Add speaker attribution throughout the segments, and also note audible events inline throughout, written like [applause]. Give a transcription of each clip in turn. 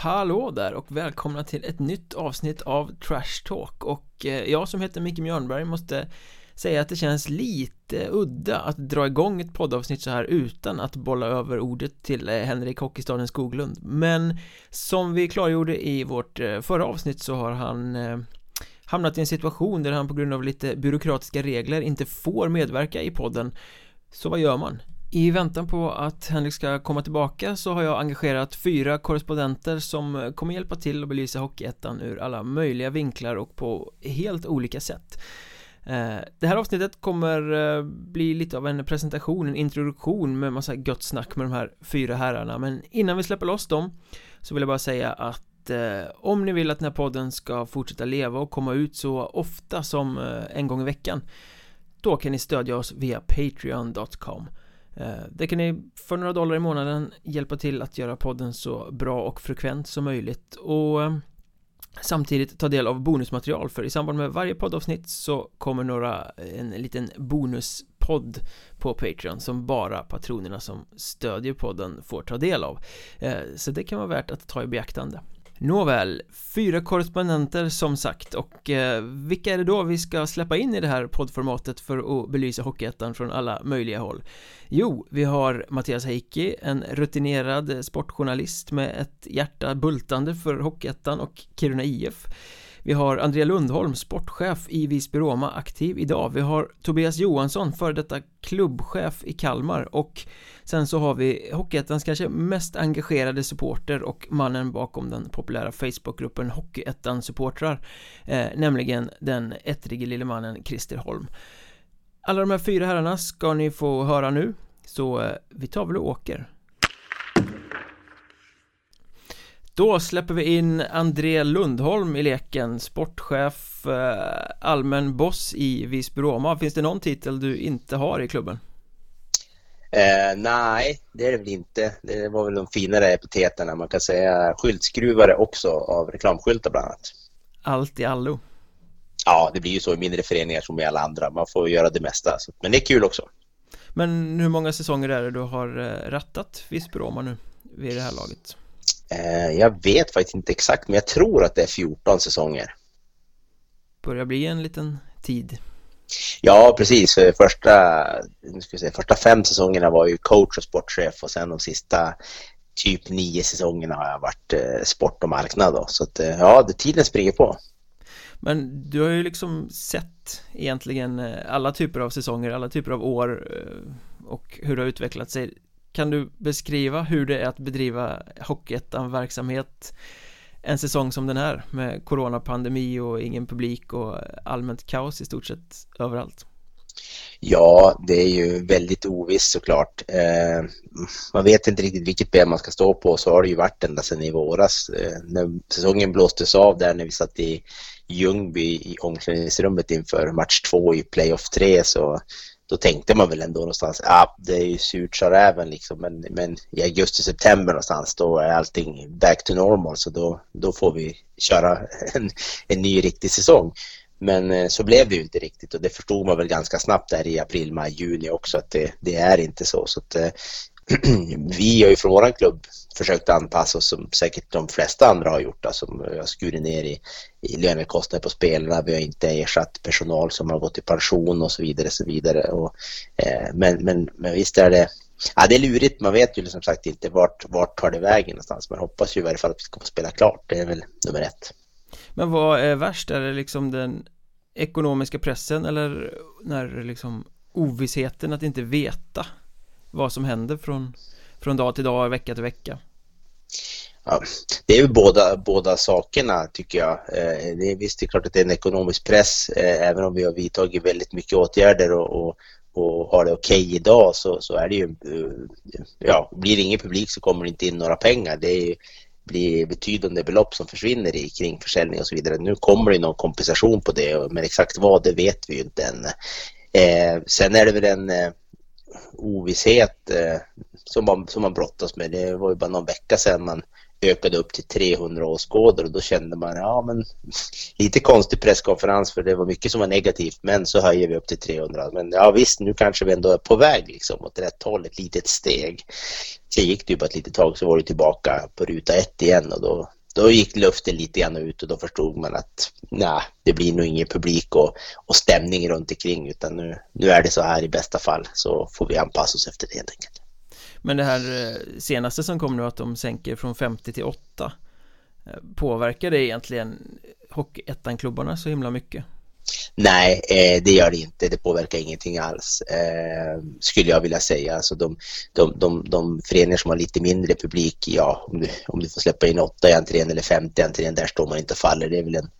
Speaker 1: Hallå där och välkomna till ett nytt avsnitt av Trash Talk. Och eh, jag som heter Micke Mjörnberg måste säga att det känns lite udda att dra igång ett poddavsnitt så här utan att bolla över ordet till eh, Henrik Hockeystaden Skoglund. Men som vi klargjorde i vårt eh, förra avsnitt så har han hamnat i en situation där han på grund av lite byråkratiska regler inte får medverka i podden. Så vad gör man? I väntan på att Henrik ska komma tillbaka så har jag engagerat fyra korrespondenter som kommer hjälpa till att belysa Hockeyettan ur alla möjliga vinklar och på helt olika sätt. Eh, det här avsnittet kommer eh, bli lite av en presentation, en introduktion med massa gött snack med de här fyra herrarna. Men innan vi släpper loss dem så vill jag bara säga att eh, om ni vill att den här podden ska fortsätta leva och komma ut så ofta som en gång i veckan då kan ni stödja oss via patreon.com Eh, det kan ni för några dollar i månaden hjälpa till att göra podden så bra och frekvent som möjligt. Och eh, samtidigt ta del av bonusmaterial för i samband med varje poddavsnitt så kommer några eh, en liten bonuspodd på Patreon som bara patronerna som stödjer podden får ta del av. Så det kan vara värt att ta i beaktande. Nåväl, fyra korrespondenter som sagt och eh, vilka är det då vi ska släppa in i det här poddformatet för att belysa Hockeyettan från alla möjliga håll? Jo, vi har Mattias Heikki, en rutinerad sportjournalist med ett hjärta bultande för Hockeyettan och Kiruna IF vi har Andrea Lundholm, sportchef i Visby Roma, aktiv idag. Vi har Tobias Johansson, före detta klubbchef i Kalmar. Och sen så har vi Hockeyettans kanske mest engagerade supporter och mannen bakom den populära Facebookgruppen Hockeyettan supportrar eh, nämligen den ettrige lille mannen Christer Holm. Alla de här fyra herrarna ska ni få höra nu så eh, vi tar väl och åker. Då släpper vi in André Lundholm i leken, sportchef, eh, allmän boss i Visby Roma. Finns det någon titel du inte har i klubben?
Speaker 2: Eh, nej, det är det väl inte. Det var väl de finare epiteterna. Man kan säga skyltskruvare också av reklamskyltar bland annat.
Speaker 1: Allt i allo?
Speaker 2: Ja, det blir ju så i mindre föreningar som i alla andra. Man får göra det mesta. Men det är kul också.
Speaker 1: Men hur många säsonger är det du har eh, rattat Visby Roma nu vid det här laget?
Speaker 2: Eh, jag vet faktiskt inte exakt men jag tror att det är 14 säsonger.
Speaker 1: Börjar bli en liten tid.
Speaker 2: Ja, precis. Första, nu ska säga, första fem säsongerna var ju coach och sportchef och sen de sista typ nio säsongerna har jag varit eh, sport och marknad. Då. Så att, eh, ja, det, tiden springer på.
Speaker 1: Men du har ju liksom sett egentligen alla typer av säsonger, alla typer av år och hur det har utvecklat sig. Kan du beskriva hur det är att bedriva Hockeyettan-verksamhet en säsong som den här med coronapandemi och ingen publik och allmänt kaos i stort sett överallt?
Speaker 2: Ja, det är ju väldigt ovisst såklart. Eh, man vet inte riktigt vilket ben man ska stå på så har det ju varit ända sedan i våras. Eh, när säsongen blåstes av där när vi satt i Ljungby i omklädningsrummet inför match två i playoff 3 så då tänkte man väl ändå någonstans, ja ah, det är ju surt sa räven liksom, men, men i augusti-september någonstans då är allting back to normal så då, då får vi köra en, en ny riktig säsong. Men eh, så blev det ju inte riktigt och det förstod man väl ganska snabbt där i april, maj, juni också att det, det är inte så. så att, eh, [clears throat] vi har ju från vår klubb försökt anpassa oss som säkert de flesta andra har gjort. Alltså, vi har skurit ner i, i lönekostnader på spelarna, vi har inte ersatt personal som har gått i pension och så vidare. Så vidare. Och, eh, men, men, men visst är det Ja, det är lurigt. Man vet ju som sagt inte vart, vart tar det vägen någonstans. Man hoppas ju i varje fall att vi ska få spela klart. Det är väl nummer ett.
Speaker 1: Men vad är värst? Är det liksom den ekonomiska pressen eller när liksom ovissheten att inte veta vad som händer från, från dag till dag, vecka till vecka?
Speaker 2: Ja, det är ju båda, båda sakerna tycker jag. Eh, det är, visst, det är klart att det är en ekonomisk press eh, även om vi har vidtagit väldigt mycket åtgärder och, och, och har det okej okay idag så, så är det ju, eh, ja, blir det ingen publik så kommer det inte in några pengar. Det är, blir betydande belopp som försvinner i kringförsäljning och så vidare. Nu kommer det någon kompensation på det men exakt vad det vet vi ju inte än. Eh, sen är det väl en eh, ovisshet eh, som, man, som man brottas med. Det var ju bara någon vecka sedan man ökade upp till 300 åskådare och då kände man, ja men lite konstig presskonferens för det var mycket som var negativt men så höjer vi upp till 300. Men ja visst, nu kanske vi ändå är på väg liksom åt rätt håll, ett litet steg. Sen gick det ju bara ett litet tag så var det tillbaka på ruta ett igen och då, då gick luften lite grann ut och då förstod man att nej, det blir nog ingen publik och, och stämning runt omkring utan nu, nu är det så här i bästa fall så får vi anpassa oss efter det helt enkelt.
Speaker 1: Men det här eh, senaste som kom nu att de sänker från 50 till 8 eh, Påverkar det egentligen Hockeyettan-klubbarna så himla mycket?
Speaker 2: Nej, eh, det gör det inte. Det påverkar ingenting alls, skulle jag vilja säga. Alltså de, de, de, de föreningar som har lite mindre publik, ja, om du, om du får släppa in åtta i entrén eller 50 i entrén, där står man inte och faller. Det är väl en,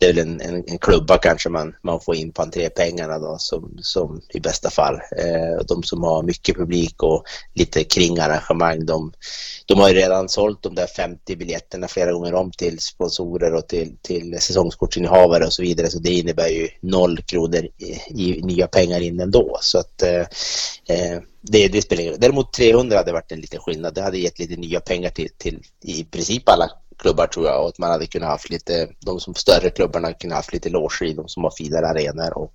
Speaker 2: det är väl en, en, en klubba kanske man, man får in på entrépengarna då, som, som i bästa fall. Eh, de som har mycket publik och lite kringarrangemang, de, de har ju redan sålt de där 50 biljetterna flera gånger om till sponsorer och till, till säsongskortsinnehavare och så vidare. Så det innebär ju noll kronor i, i nya pengar in ändå. Så att eh, eh det, det spelar ingen roll. Däremot 300 hade varit en liten skillnad. Det hade gett lite nya pengar till, till i princip alla klubbar tror jag och att man hade kunnat haft lite, de som större klubbarna kunde haft lite loger i, de som har finare arenor och,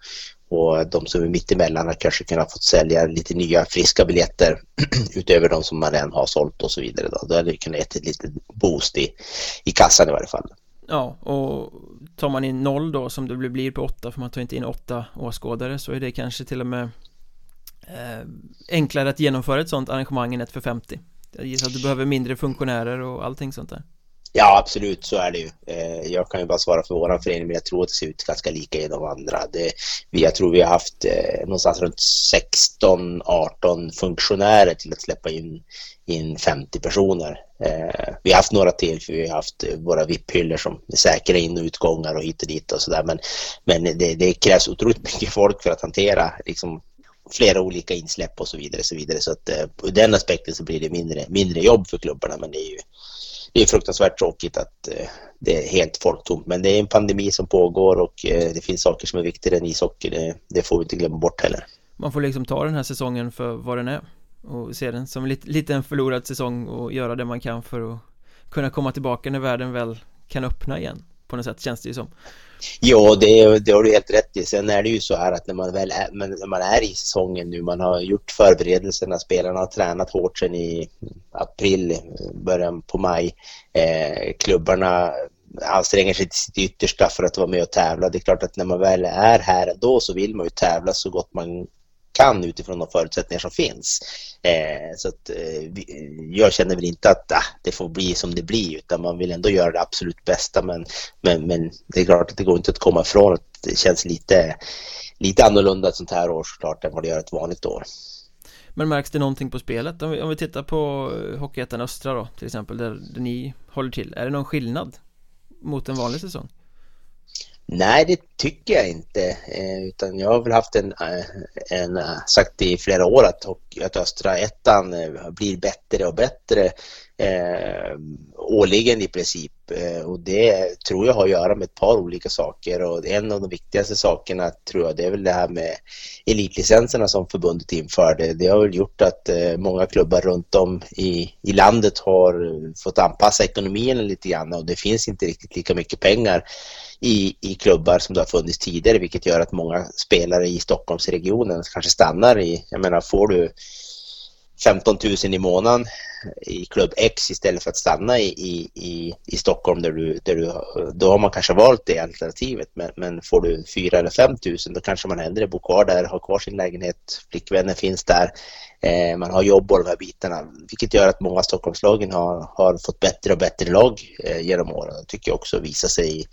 Speaker 2: och de som är mittemellan har kanske kunnat fått sälja lite nya friska biljetter [clears throat] utöver de som man redan har sålt och så vidare. Då, då hade det kunnat ge ett litet boost i, i kassan i varje fall.
Speaker 1: Ja, och tar man in noll då som det blir på åtta för man tar inte in åtta åskådare så är det kanske till och med eh, enklare att genomföra ett sånt arrangemang än ett för 50 Jag gissar att du behöver mindre funktionärer och allting sånt där
Speaker 2: Ja, absolut, så är det ju. Eh, jag kan ju bara svara för våran förening, men jag tror att det ser ut ganska lika i de andra. Det, jag tror vi har haft eh, någonstans runt 16-18 funktionärer till att släppa in, in 50 personer. Eh, vi har haft några till, för vi har haft våra VIP-hyllor som är säkra in och utgångar och hit och dit och sådär. Men, men det, det krävs otroligt mycket folk för att hantera liksom, flera olika insläpp och så vidare. Så, vidare. så att ur den aspekten så blir det mindre, mindre jobb för klubbarna, men det är ju det är fruktansvärt tråkigt att eh, det är helt folktomt. Men det är en pandemi som pågår och eh, det finns saker som är viktigare än ishockey. Det, det får vi inte glömma bort heller.
Speaker 1: Man får liksom ta den här säsongen för vad den är och se den som lite, lite en förlorad säsong och göra det man kan för att kunna komma tillbaka när världen väl kan öppna igen på något sätt känns det ju som.
Speaker 2: Ja, det, det har du helt rätt i. Sen är det ju så här att när man väl är, när man är i säsongen nu, man har gjort förberedelserna, spelarna har tränat hårt sedan i april, början på maj. Eh, klubbarna anstränger sig till sitt yttersta för att vara med och tävla. Det är klart att när man väl är här då så vill man ju tävla så gott man kan utifrån de förutsättningar som finns. Eh, så att, eh, jag känner väl inte att ah, det får bli som det blir utan man vill ändå göra det absolut bästa men, men, men det är klart att det går inte att komma ifrån att det känns lite, lite annorlunda ett sånt här år såklart än vad det gör ett vanligt år.
Speaker 1: Men märks det någonting på spelet? Om vi, om vi tittar på eh, Hockeyettan Östra då till exempel där, där ni håller till, är det någon skillnad mot en vanlig säsong?
Speaker 2: Nej, det tycker jag inte. Eh, utan jag har väl haft en, eh, en eh, sagt i flera år att, att östra ettan blir bättre och bättre eh, årligen i princip. Eh, och det tror jag har att göra med ett par olika saker och en av de viktigaste sakerna tror jag det är väl det här med elitlicenserna som förbundet införde. Det har väl gjort att eh, många klubbar runt om i, i landet har fått anpassa ekonomin lite grann och det finns inte riktigt lika mycket pengar i, i klubbar som det har funnits tidigare vilket gör att många spelare i Stockholmsregionen kanske stannar i, jag menar får du 15 000 i månaden i klubb X istället för att stanna i, i, i, i Stockholm där du, där du, då har man kanske valt det alternativet men, men får du 4 eller 5 000 då kanske man hellre bor kvar där, har kvar sin lägenhet, flickvänner finns där, eh, man har jobb och de här bitarna vilket gör att många Stockholmslagen har, har fått bättre och bättre lag eh, genom åren. Det tycker jag också visar sig i,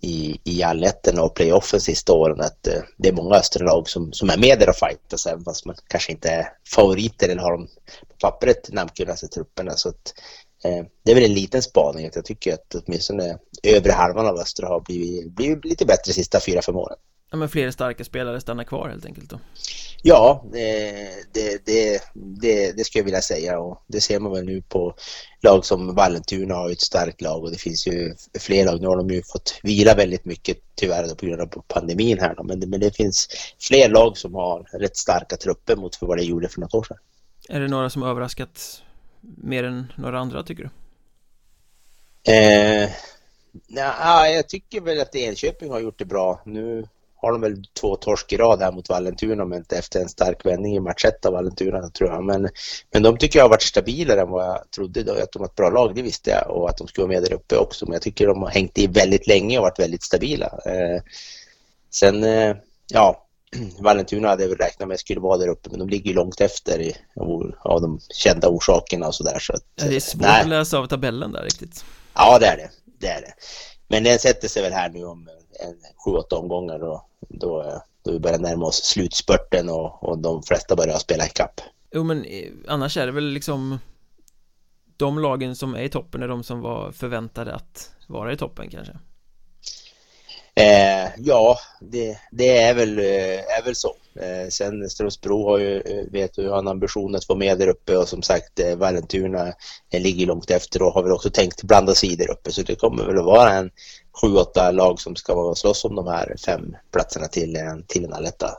Speaker 2: i, i allettan och playoffen sista åren att eh, det är många östra lag som, som är med där och fightas även fast man kanske inte är favoriter eller har de på pappret namnkunnigaste trupperna. Så att, eh, det är väl en liten spaning att jag tycker att åtminstone övre halvan av östra har blivit, blivit lite bättre de sista fyra, fem åren.
Speaker 1: Ja men fler starka spelare stannar kvar helt enkelt då?
Speaker 2: Ja, det, det, det, det, skulle jag vilja säga och det ser man väl nu på lag som Vallentuna har ett starkt lag och det finns ju fler lag. Nu har de ju fått vila väldigt mycket tyvärr på grund av pandemin här då. Men, men det finns fler lag som har rätt starka trupper mot för vad det gjorde för något år sedan.
Speaker 1: Är det några som överraskat mer än några andra tycker du?
Speaker 2: Eh, ja, jag tycker väl att Enköping har gjort det bra. Nu har de väl två torsk i rad här mot Vallentuna men inte efter en stark vändning i match 1 av Vallentuna tror jag. Men, men de tycker jag har varit stabilare än vad jag trodde. Då. Att de har ett bra lag, det visste jag och att de skulle vara med där uppe också. Men jag tycker de har hängt i väldigt länge och varit väldigt stabila. Eh, sen, eh, ja, [clears throat] Vallentuna hade jag väl räknat med skulle vara där uppe men de ligger ju långt efter i, av de kända orsakerna och sådär. Så
Speaker 1: att, det är svårt nej. att läsa av tabellen där riktigt.
Speaker 2: Ja, det är det. det, är det. Men den sätter sig väl här nu om en sju, åtta omgångar och då, då vi börjar närma oss slutspurten och, och de flesta börjar spela ikapp.
Speaker 1: Jo men eh, annars är det väl liksom de lagen som är i toppen är de som var förväntade att vara i toppen kanske?
Speaker 2: Eh, ja, det, det, är, väl, eh, är väl så. Eh, sen Strömsbro har ju, eh, vet du, har en ambition att vara med där uppe och som sagt eh, Vallentuna ligger långt efter och har väl också tänkt blanda sig där uppe så det kommer väl att vara en sju, åtta lag som ska vara slåss om de här fem platserna till, till en alletta.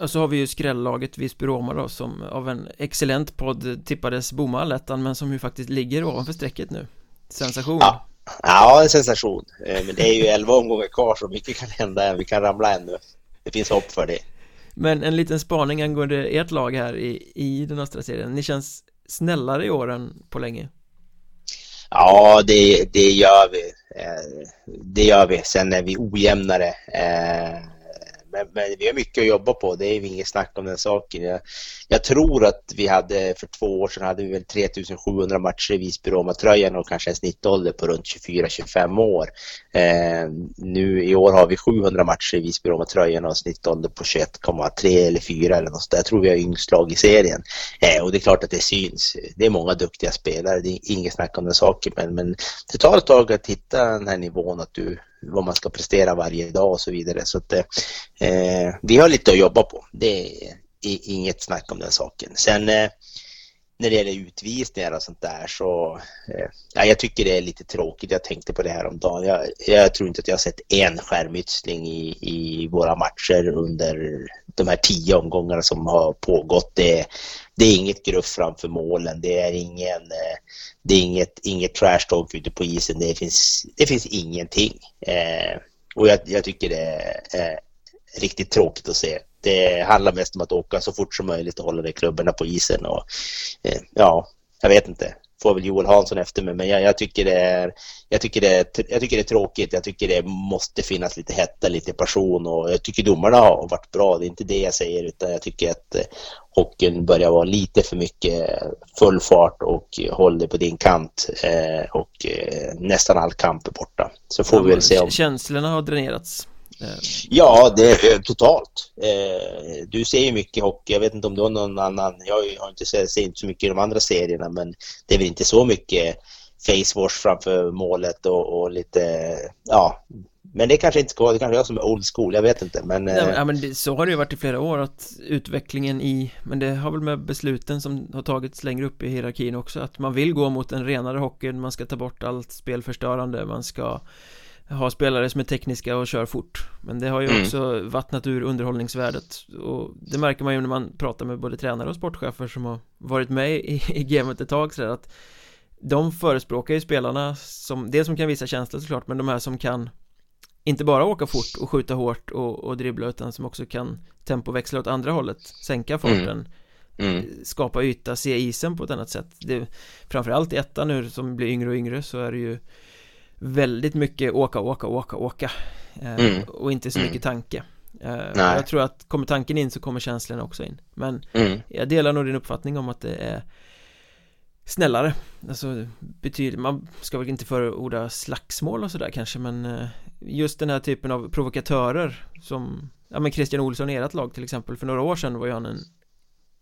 Speaker 1: Och så har vi ju skrällaget Visby-Roma då som av en excellent podd tippades bomma allettan men som ju faktiskt ligger ovanför strecket nu. Sensation.
Speaker 2: Ja. Ja, en sensation. Eh, men det är ju elva omgångar kvar så mycket kan hända än. Vi kan ramla ännu. Det finns hopp för det.
Speaker 1: Men en liten spaning angående ert lag här i, i den östra serien. Ni känns snällare i år än på länge.
Speaker 2: Ja, det, det gör vi. Eh, det gör vi. Sen är vi ojämnare. Men, men, vi har mycket att jobba på, det är inget snack om den saken. Jag, jag, tror att vi hade för två år sedan hade vi väl 3700 matcher i Visby-Roma-tröjan och kanske en snittålder på runt 24-25 år. Eh, nu i år har vi 700 matcher i Visby-Roma-tröjan och en snittålder på 21,3 eller 4 eller något Jag tror vi har yngst lag i serien. Eh, och det är klart att det syns. Det är många duktiga spelare, det är inget snack om den saken. Men, men det tar ett tag att hitta den här nivån att du vad man ska prestera varje dag och så vidare. Så att, eh, eh vi har lite att jobba på. Det är inget snack om den saken. Sen eh, när det gäller utvisningar och sånt där så eh, ja, jag tycker det är lite tråkigt. Jag tänkte på det här om dagen. Jag, jag tror inte att jag har sett en skärmytsling i, i våra matcher under de här tio omgångarna som har pågått. Det, det är inget gruff framför målen. Det är ingen eh, det är inget, inget trash talk ute på isen. Det finns, det finns ingenting. Eh, och jag, jag, tycker det är eh, riktigt tråkigt att se. Det handlar mest om att åka så fort som möjligt och hålla de klubborna på isen. Och, eh, ja, jag vet inte får väl Joel Hansson efter mig, men jag, jag, tycker det är, jag, tycker det är, jag tycker det är tråkigt. Jag tycker det måste finnas lite hetta, lite passion och jag tycker domarna har varit bra. Det är inte det jag säger, utan jag tycker att eh, hockeyn börjar vara lite för mycket full fart och håll dig på din kant eh, och nästan all kamp är borta. Så får ja, vi väl se om...
Speaker 1: Känslorna har dränerats.
Speaker 2: Ja, det är totalt. Eh, du ser ju mycket hockey. Jag vet inte om du har någon annan. Jag har inte sett så mycket i de andra serierna, men det är väl inte så mycket facewash framför målet och, och, lite, ja. Men det kanske inte ska vara, det kanske är jag som är old school, jag vet inte men...
Speaker 1: Ja, eh, men det, så har det ju varit i flera år att utvecklingen i, men det har väl med besluten som har tagits längre upp i hierarkin också, att man vill gå mot en renare hockey, man ska ta bort allt spelförstörande, man ska ha spelare som är tekniska och kör fort Men det har ju mm. också vattnat ur underhållningsvärdet Och det märker man ju när man pratar med både tränare och sportchefer som har varit med i, [laughs] i gamet ett tag sådär att De förespråkar ju spelarna som, det som kan visa känslor såklart men de här som kan Inte bara åka fort och skjuta hårt och, och dribbla utan som också kan tempoväxla åt andra hållet Sänka farten mm. Mm. Skapa yta, se isen på ett annat sätt det, Framförallt i ettan nu som blir yngre och yngre så är det ju väldigt mycket åka, åka, åka, åka eh, mm. och inte så mycket mm. tanke eh, Jag tror att kommer tanken in så kommer känslorna också in Men mm. jag delar nog din uppfattning om att det är snällare Alltså betyder, man ska väl inte förorda slagsmål och sådär kanske men eh, Just den här typen av provokatörer som Ja men Christian Olsson i ert lag till exempel För några år sedan var ju han en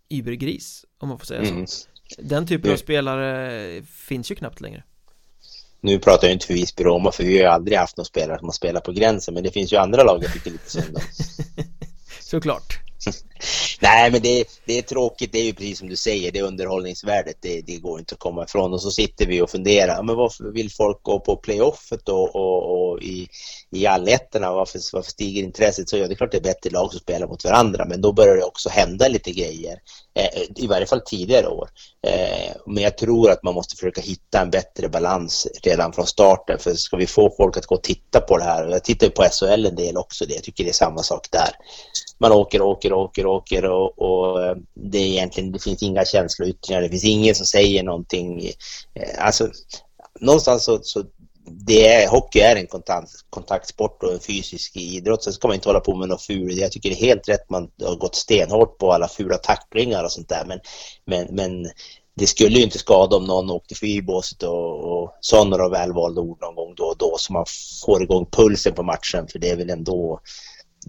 Speaker 1: Ibergris om man får säga mm. så Den typen av spelare finns ju knappt längre
Speaker 2: nu pratar jag inte för Visby-Roma för vi har ju aldrig haft någon spelare som har spelat på gränsen men det finns ju andra lag jag tycker lite synd om. [laughs]
Speaker 1: Såklart. [laughs]
Speaker 2: Nej, men det, det är tråkigt. Det är ju precis som du säger, det underhållningsvärdet, det, det går inte att komma ifrån. Och så sitter vi och funderar, men varför vill folk gå på playoffet då och, och i, i allettorna? Varför, varför stiger intresset så? Ja, det är klart det är bättre lag som spelar mot varandra, men då börjar det också hända lite grejer. Eh, I varje fall tidigare år. Eh, men jag tror att man måste försöka hitta en bättre balans redan från starten. För ska vi få folk att gå och titta på det här, jag tittar ju på SHL en del också, det. jag tycker det är samma sak där. Man åker, åker, åker, åker och, och eh, det är egentligen, det finns inga känsloyttringar, det finns ingen som säger någonting. Eh, alltså, någonstans så, så det är, hockey är en kontakt, kontaktsport och en fysisk idrott. Sen ska man inte hålla på med något fult. Jag tycker det är helt rätt man har gått stenhårt på alla fula tacklingar och sånt där. Men, men, men det skulle ju inte skada om någon åkte förbi båset och, och sa några välvalda ord någon gång då och då så man får igång pulsen på matchen. För det är väl ändå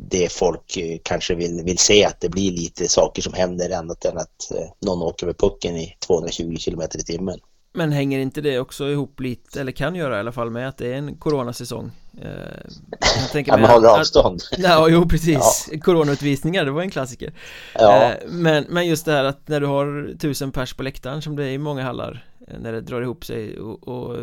Speaker 2: det folk eh, kanske vill, vill se att det blir lite saker som händer annat än att eh, någon åker med pucken i 220 km i timmen.
Speaker 1: Men hänger inte det också ihop lite, eller kan göra i alla fall med att det är en coronasäsong? Eh,
Speaker 2: jag [laughs] tänker att man håller avstånd
Speaker 1: att, [laughs] ja, jo precis, ja. Coronautvisningar, det var en klassiker ja. Men, men just det här att när du har tusen pers på läktaren som det är i många hallar När det drar ihop sig och, och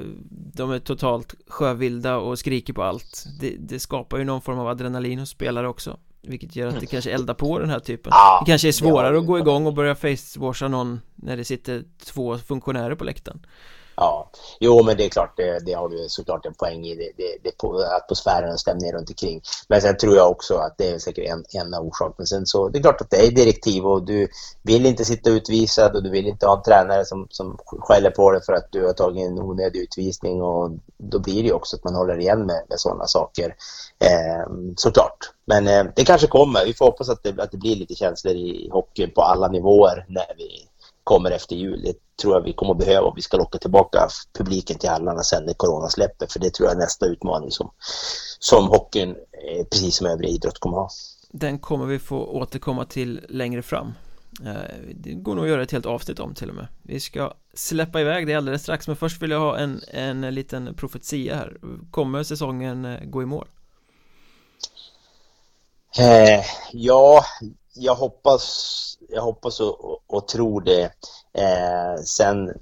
Speaker 1: de är totalt sjövilda och skriker på allt. Det, det skapar ju någon form av adrenalin hos spelare också vilket gör att det kanske eldar på den här typen. Det kanske är svårare att gå igång och börja facewasha någon När det sitter två funktionärer på läktaren
Speaker 2: Ja, jo men det är klart, det, det har du såklart en poäng i, det, det, det atmosfären och stämningen runt omkring. Men sen tror jag också att det är säkert en, en av orsakerna. Sen så, det är klart att det är direktiv och du vill inte sitta utvisad och du vill inte ha en tränare som, som skäller på dig för att du har tagit en onödig utvisning och då blir det ju också att man håller igen med, med sådana saker. Eh, såklart. Men eh, det kanske kommer. Vi får hoppas att det, att det blir lite känslor i hockeyn på alla nivåer när vi kommer efter jul. Det tror jag vi kommer att behöva om vi ska locka tillbaka publiken till hallarna sen när corona släpper. För det tror jag är nästa utmaning som, som hockeyn, eh, precis som övrig idrott, kommer ha.
Speaker 1: Den kommer vi få återkomma till längre fram. Eh, det går nog att göra ett helt avsnitt om till och med Vi ska släppa iväg det alldeles strax men först vill jag ha en, en liten profetia här Kommer säsongen eh, gå i mål?
Speaker 2: Eh, ja, jag hoppas, jag hoppas och, och tror det. Eh, sen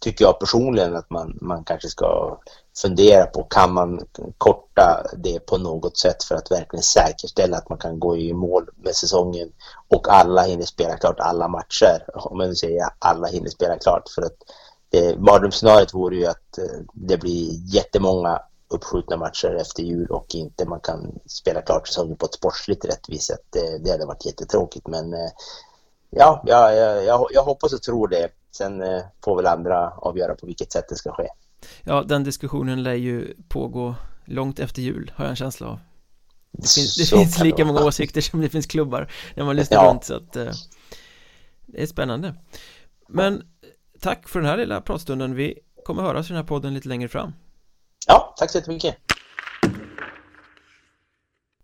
Speaker 2: tycker jag personligen att man, man kanske ska fundera på kan man korta det på något sätt för att verkligen säkerställa att man kan gå i mål med säsongen och alla hinner spela klart alla matcher. Om man säger alla hinner spela klart för att eh, mardrömsscenariot vore ju att eh, det blir jättemånga uppskjutna matcher efter jul och inte man kan spela klart säsongen på ett sportsligt rättvist sätt. Det, det hade varit jättetråkigt men eh, ja, jag, jag, jag hoppas och tror det. Sen eh, får väl andra avgöra på vilket sätt det ska ske.
Speaker 1: Ja, den diskussionen lär ju pågå långt efter jul har jag en känsla av. Det finns, det finns lika många åsikter som det finns klubbar när man lyssnar ja. runt så att eh, det är spännande. Men tack för den här lilla pratstunden. Vi kommer höras i den här podden lite längre fram.
Speaker 2: Ja, tack så jättemycket.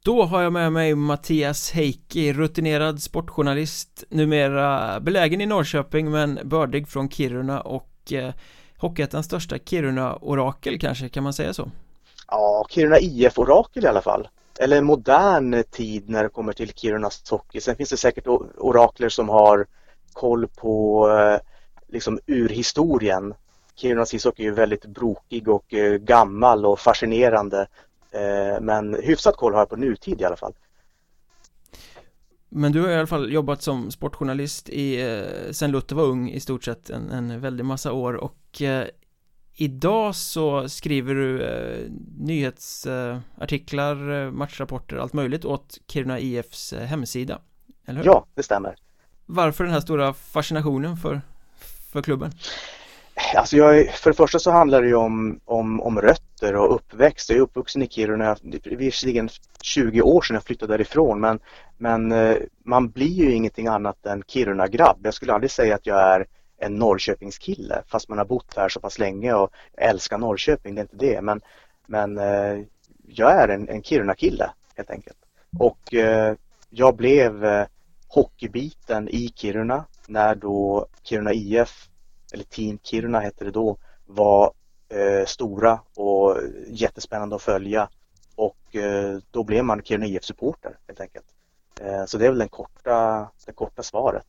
Speaker 1: Då har jag med mig Mattias Heikki, rutinerad sportjournalist, numera belägen i Norrköping men bördig från Kiruna och eh, Hockeyettans största Kiruna-orakel kanske, kan man säga så?
Speaker 3: Ja, Kiruna IF-orakel i alla fall. Eller modern tid när det kommer till Kirunas hockey. Sen finns det säkert orakler som har koll på eh, liksom urhistorien Kirunas ishockey är väldigt brokig och eh, gammal och fascinerande. Eh, men hyfsat koll har jag på nutid i alla fall.
Speaker 1: Men du har i alla fall jobbat som sportjournalist i, eh, sen Luther var ung i stort sett en, en väldig massa år och eh, idag så skriver du eh, nyhetsartiklar, matchrapporter, allt möjligt åt Kiruna IFs hemsida. Eller hur?
Speaker 3: Ja, det stämmer.
Speaker 1: Varför den här stora fascinationen för, för klubben?
Speaker 3: Alltså jag, för det första så handlar det ju om, om, om rötter och uppväxt. Jag är uppvuxen i Kiruna, det är visserligen 20 år sedan jag flyttade därifrån men, men eh, man blir ju ingenting annat än Kiruna-grabb. Jag skulle aldrig säga att jag är en Norrköpingskille fast man har bott här så pass länge och älskar Norrköping, det är inte det. Men, men eh, jag är en, en Kiruna-kille helt enkelt. Och eh, jag blev hockeybiten i Kiruna när då Kiruna IF eller Team Kiruna hette det då, var eh, stora och jättespännande att följa. Och eh, då blev man Kiruna IF-supporter helt enkelt. Eh, så det är väl den korta, det korta svaret.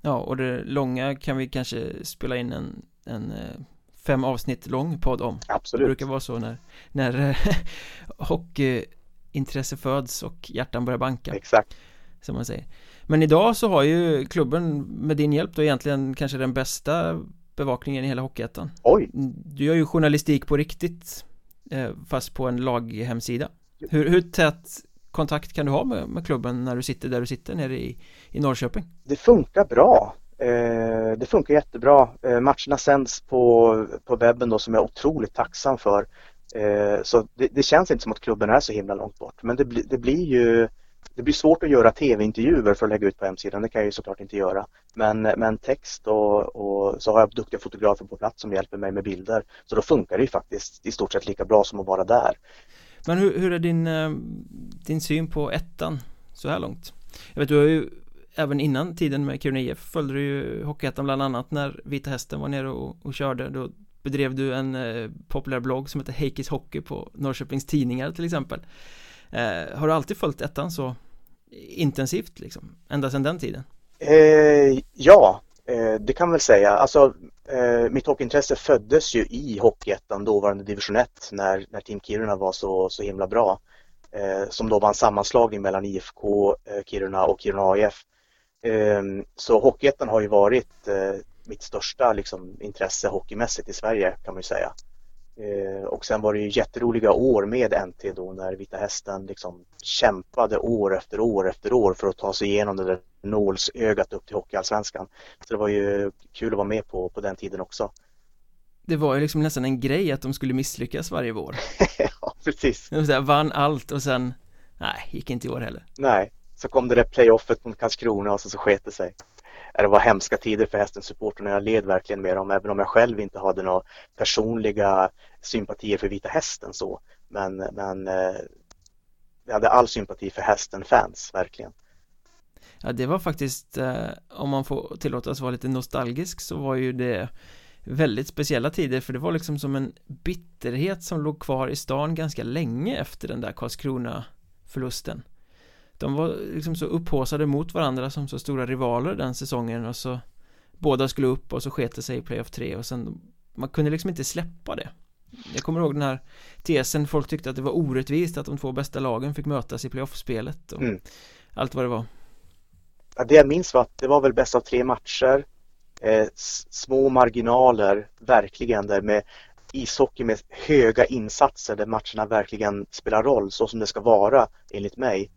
Speaker 1: Ja, och det långa kan vi kanske spela in en, en eh, fem avsnitt lång podd om
Speaker 3: Absolut
Speaker 1: Det brukar vara så när, när eh, [laughs] hockeyintresse föds och hjärtan börjar banka
Speaker 3: Exakt
Speaker 1: Som man säger Men idag så har ju klubben med din hjälp då egentligen kanske den bästa bevakningen i hela Hockeyettan
Speaker 3: Oj!
Speaker 1: Du gör ju journalistik på riktigt Fast på en laghemsida hur, hur tät kontakt kan du ha med, med klubben när du sitter där du sitter nere i, i Norrköping?
Speaker 3: Det funkar bra. Eh, det funkar jättebra. Eh, matcherna sänds på, på webben då som jag är otroligt tacksam för. Eh, så det, det, känns inte som att klubben är så himla långt bort. Men det, bli, det blir ju det blir svårt att göra tv-intervjuer för att lägga ut på hemsidan. Det kan jag ju såklart inte göra. Men, men text och, och så har jag duktiga fotografer på plats som hjälper mig med bilder. Så då funkar det ju faktiskt i stort sett lika bra som att vara där.
Speaker 1: Men hur, hur är din, eh, din syn på ettan så här långt? Jag vet du har ju även innan tiden med Kiruna IF följde du ju Hockeyettan bland annat när Vita Hästen var nere och, och körde då bedrev du en eh, populär blogg som heter Heikis Hockey på Norrköpings Tidningar till exempel eh, Har du alltid följt ettan så intensivt liksom, ända sedan den tiden?
Speaker 3: Eh, ja, eh, det kan man väl säga. Alltså, eh, mitt hockeyintresse föddes ju i Hockeyettan, dåvarande division 1, när, när Team Kiruna var så, så himla bra. Eh, som då var en sammanslagning mellan IFK eh, Kiruna och Kiruna AIF. Ehm, så Hockeyettan har ju varit eh, mitt största liksom, intresse hockeymässigt i Sverige kan man ju säga. Eh, och sen var det ju jätteroliga år med NT då när Vita Hästen liksom kämpade år efter år efter år för att ta sig igenom det där nålsögat upp till Hockeyallsvenskan. Så det var ju kul att vara med på, på den tiden också.
Speaker 1: Det var ju liksom nästan en grej att de skulle misslyckas varje vår. [laughs]
Speaker 3: ja, precis.
Speaker 1: De vann allt och sen, nej, gick inte i år heller.
Speaker 3: Nej, så kom det där playoffet mot Karlskrona och så, så sket det sig. Det var hemska tider för hästens supporter jag led verkligen med dem även om jag själv inte hade några personliga sympatier för Vita Hästen så. Men, men eh, jag hade all sympati för hästen-fans, verkligen.
Speaker 1: Ja, det var faktiskt, eh, om man får tillåtas vara lite nostalgisk så var ju det väldigt speciella tider för det var liksom som en bitterhet som låg kvar i stan ganska länge efter den där Karlskrona förlusten de var liksom så upphåsade mot varandra som så stora rivaler den säsongen och så båda skulle upp och så sket det sig i playoff 3 och sen man kunde liksom inte släppa det. Jag kommer ihåg den här tesen folk tyckte att det var orättvist att de två bästa lagen fick mötas i playoffspelet och mm. allt vad det var.
Speaker 3: Ja, det jag minns var att det var väl bäst av tre matcher eh, små marginaler verkligen där med ishockey med höga insatser där matcherna verkligen spelar roll så som det ska vara enligt mig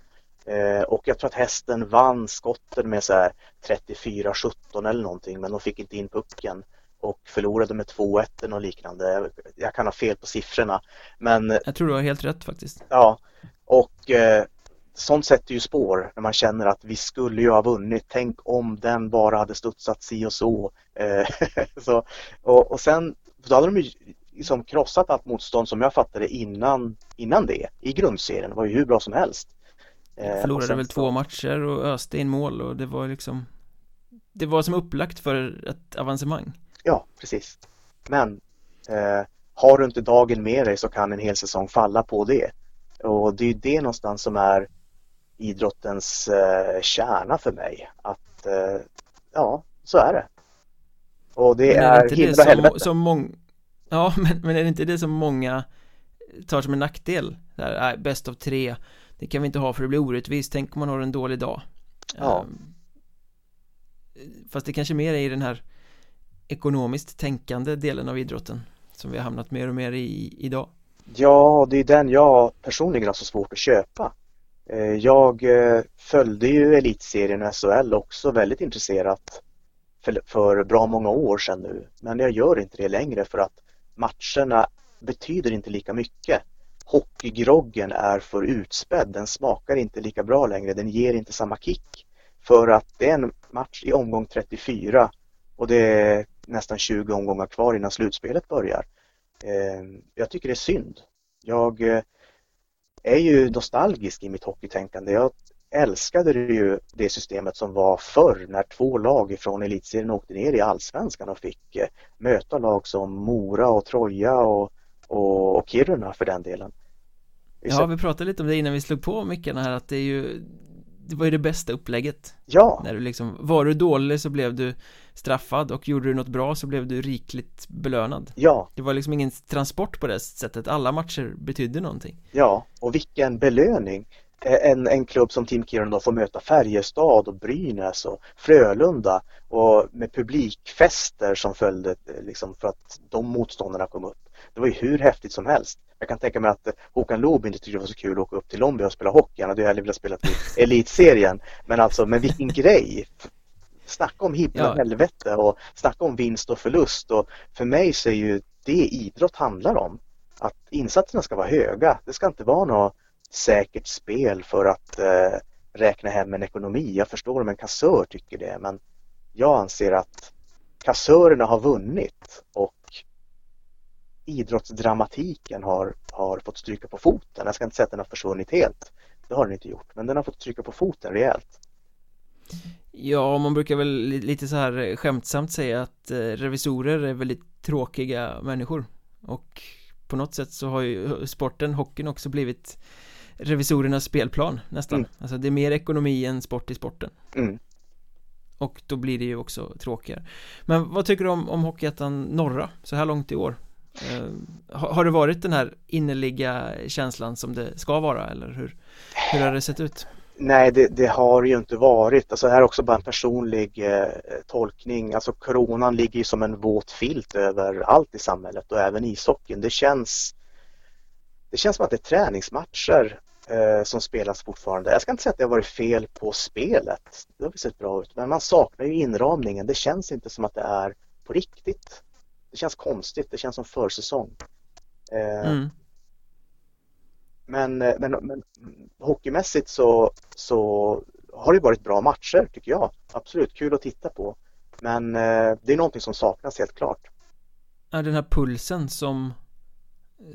Speaker 3: Eh, och jag tror att hästen vann skotten med så 34-17 eller någonting men de fick inte in pucken och förlorade med 2-1 och liknande. Jag kan ha fel på siffrorna. Men,
Speaker 1: jag tror du har helt rätt faktiskt.
Speaker 3: Ja, och eh, sånt sätter ju spår när man känner att vi skulle ju ha vunnit. Tänk om den bara hade studsat si och så. Eh, [laughs] så och, och sen då hade de ju liksom krossat allt motstånd som jag fattade innan, innan det i grundserien. Det var ju hur bra som helst.
Speaker 1: Eh, Förlorade väl två matcher och öste in mål och det var liksom Det var som upplagt för ett avancemang.
Speaker 3: Ja, precis. Men eh, Har du inte dagen med dig så kan en hel säsong falla på det. Och det är det någonstans som är idrottens eh, kärna för mig. Att eh, Ja, så är det. Och det men är, är himla helvete.
Speaker 1: som mång... Ja, [laughs] men, men är det inte det som många tar som en nackdel? Där, bäst av tre det kan vi inte ha för det blir orättvist, tänk om man har en dålig dag.
Speaker 3: Ja.
Speaker 1: Ehm, Fast det kanske mer är i den här ekonomiskt tänkande delen av idrotten som vi har hamnat mer och mer i idag.
Speaker 3: Ja, det är den jag personligen har så svårt att köpa. Eh, Jag eh, följde ju elitserien och SHL också väldigt intresserat för, för bra många år sedan nu. Men jag gör inte det längre för att matcherna betyder inte lika mycket hockeygroggen är för utspädd. Den smakar inte lika bra längre. Den ger inte samma kick. För att det är en match i omgång 34 och det är nästan 20 omgångar kvar innan slutspelet börjar. Eh, jag tycker det är synd. Jag eh, är ju nostalgisk i mitt hockeytänkande. Jag älskade ju det systemet som var förr när två lag från elitserien åkte ner i allsvenskan och fick eh, möta lag som Mora och Troja och, och, och Kiruna för den delen.
Speaker 1: Ja, vi pratade lite om det innan vi slog på mickarna här att det är ju Det var ju det bästa upplägget.
Speaker 3: Ja.
Speaker 1: När du liksom, var du dålig så blev du straffad och gjorde du något bra så blev du rikligt belönad.
Speaker 3: Ja.
Speaker 1: Det var liksom ingen transport på det sättet, alla matcher betydde någonting.
Speaker 3: Ja, och vilken belöning. En, en klubb som Team Kiruna då får möta Färjestad och Brynäs och Frölunda och med publikfester som följde liksom för att de motståndarna kom upp. Det var ju hur häftigt som helst. Jag kan tänka mig att Håkan Loob inte tyckte det var så kul att åka upp till Lomby och spela hockey. Han hade ju hellre velat spela i [laughs] elitserien. Men alltså, men vilken grej! Snacka om himla ja. helvete och snacka om vinst och förlust. Och för mig så är ju det idrott handlar om. Att insatserna ska vara höga. Det ska inte vara något säkert spel för att eh, räkna hem en ekonomi. Jag förstår om en kassör tycker det men jag anser att kassörerna har vunnit och idrottsdramatiken har, har fått stryka på foten. Jag ska inte säga att den har försvunnit helt. Det har den inte gjort, men den har fått stryka på foten rejält.
Speaker 1: Ja, man brukar väl lite så här skämtsamt säga att eh, revisorer är väldigt tråkiga människor och på något sätt så har ju sporten, hockeyn också blivit revisorernas spelplan nästan mm. Alltså det är mer ekonomi än sport i sporten mm. Och då blir det ju också tråkigare Men vad tycker du om, om Hockeyettan norra så här långt i år? Eh, har, det varit den här innerliga känslan som det ska vara eller hur, hur har det sett ut?
Speaker 3: Nej, det, det, har ju inte varit. Alltså här är också bara en personlig eh, tolkning. Alltså coronan ligger ju som en våt filt över allt i samhället och även ishockeyn. Det känns, det känns som att det är träningsmatcher eh, som spelas fortfarande. Jag ska inte säga att det har varit fel på spelet. Det har sett bra ut. Men man saknar ju inramningen. Det känns inte som att det är på riktigt. Det känns konstigt. Det känns som försäsong. Eh, mm. men, eh, men, men hockeymässigt så, så har det varit bra matcher tycker jag. Absolut kul att titta på. Men eh, det är någonting som saknas helt klart.
Speaker 1: Är den här pulsen som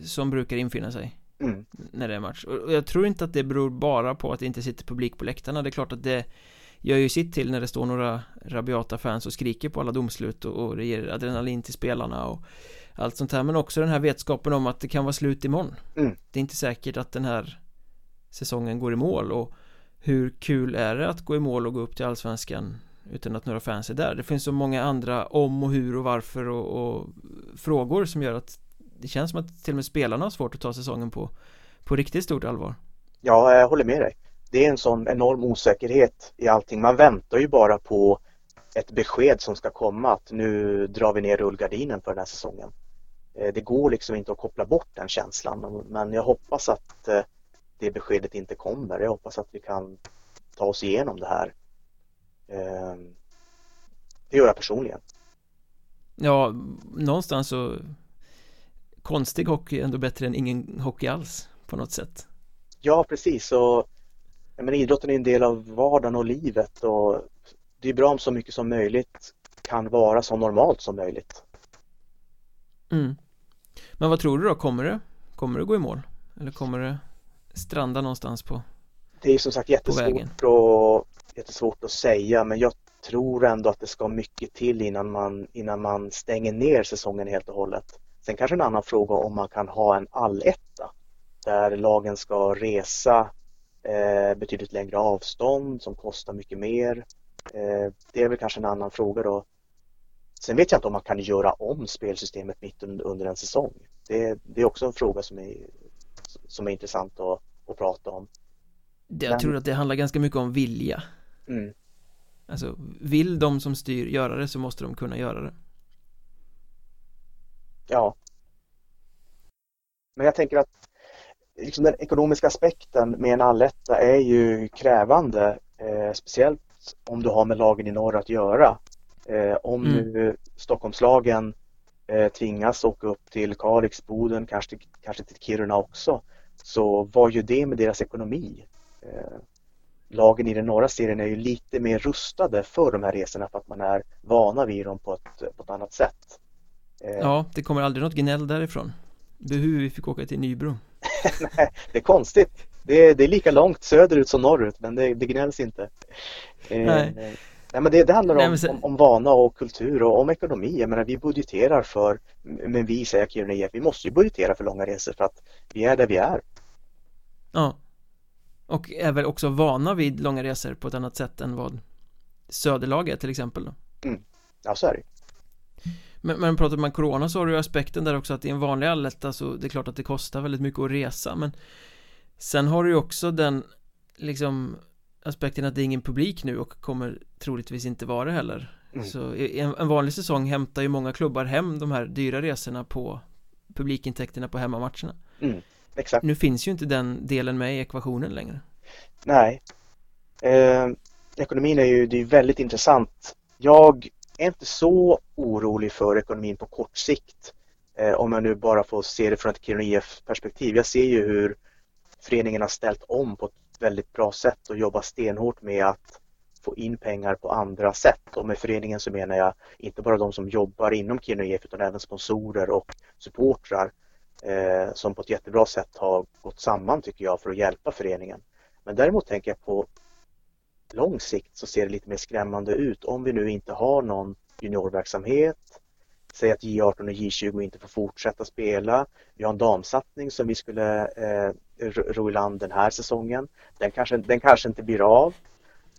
Speaker 1: som brukar infinna sig? mm. när det är match och jag tror inte att det beror bara på att det inte sitter publik på läktarna det är klart att det gör ju sitt till när det står några rabiata fans och skriker på alla domslut och, och det ger adrenalin till spelarna och allt sånt här men också den här vetskapen om att det kan vara slut imorgon mm. det är inte säkert att den här säsongen går i mål och hur kul är det att gå i mål och gå upp till allsvenskan utan att några fans är där det finns så många andra om och hur och varför och, och frågor som gör att det känns som att till och med spelarna har svårt att ta säsongen på, på riktigt stort allvar.
Speaker 3: Ja, jag håller med dig. Det är en sån enorm osäkerhet i allting. Man väntar ju bara på ett besked som ska komma att nu drar vi ner rullgardinen för den här säsongen. Eh, det går liksom inte att koppla bort den känslan men jag hoppas att eh, det beskedet inte kommer. Jag hoppas att vi kan ta oss igenom det här. Eh, det gör jag personligen.
Speaker 1: Ja, någonstans så konstig hockey är ändå bättre än ingen hockey alls på något sätt.
Speaker 3: Ja, precis och men idrotten är en del av vardagen och livet och det är bra om så mycket som möjligt kan vara så normalt som möjligt.
Speaker 1: Mm. Men vad tror du då, kommer det, kommer det gå i mål? Eller kommer det stranda någonstans på
Speaker 3: Det är som sagt jättesvårt, och, jättesvårt att säga men jag tror ändå att det ska mycket till innan man, innan man stänger ner säsongen helt och hållet. Sen kanske en annan fråga om man kan ha en alletta där lagen ska resa eh, betydligt längre avstånd som kostar mycket mer. Eh, det är väl kanske en annan fråga då. Sen vet jag inte om man kan göra om spelsystemet mitt under en säsong. Det, det är också en fråga som är, som är intressant att, att prata om.
Speaker 1: Jag Men, tror att det handlar ganska mycket om vilja. Mm. Alltså, vill de som styr göra det så måste de kunna göra det.
Speaker 3: Ja. Men jag tänker att liksom den ekonomiska aspekten med en alletta är ju krävande. Eh, speciellt om du har med lagen i norr att göra. Eh, om mm. nu Stockholmslagen eh, tvingas åka upp till Kalix, Boden, kanske, kanske till Kiruna också. Så vad gör det med deras ekonomi? Eh, lagen i den norra serien är ju lite mer rustade för de här resorna för att man är vana vid dem på ett, på ett annat sätt.
Speaker 1: Eh, ja, det kommer aldrig något gnäll därifrån Buhu, vi fick åka till Nybro [laughs]
Speaker 3: Nej, det är konstigt det är, det är lika långt söderut som norrut men det, det gnälls inte eh, Nej. Nej men det, det handlar om, sen... om, om, vana och kultur och om ekonomi. Jag menar vi budgeterar för, men vi säger Kiruna IF, vi måste ju budgetera för långa resor för att vi är där vi är.
Speaker 1: Ja Och är väl också vana vid långa resor på ett annat sätt än vad Söderlag är till exempel då
Speaker 3: mm. Ja så är det
Speaker 1: men, men pratar man corona så har du ju aspekten där också att i en vanlig alletta så det är klart att det kostar väldigt mycket att resa men Sen har du ju också den liksom aspekten att det är ingen publik nu och kommer troligtvis inte vara det heller. Mm. Så en, en vanlig säsong hämtar ju många klubbar hem de här dyra resorna på publikintäkterna på hemmamatcherna.
Speaker 3: Mm, Exakt.
Speaker 1: Nu finns ju inte den delen med i ekvationen längre.
Speaker 3: Nej. Eh, Ekonomin är ju, det är väldigt intressant. Jag är inte så orolig för ekonomin på kort sikt eh, om jag nu bara får se det från ett Kiruna IF perspektiv. Jag ser ju hur föreningen har ställt om på ett väldigt bra sätt och jobbar stenhårt med att få in pengar på andra sätt. Och med föreningen så menar jag inte bara de som jobbar inom Kiruna IF utan även sponsorer och supportrar eh, som på ett jättebra sätt har gått samman tycker jag för att hjälpa föreningen. Men däremot tänker jag på lång sikt så ser det lite mer skrämmande ut om vi nu inte har någon juniorverksamhet. Säg att J18 och J20 inte får fortsätta spela. Vi har en damsatsning som vi skulle eh, ro i land den här säsongen. Den kanske, den kanske inte blir av.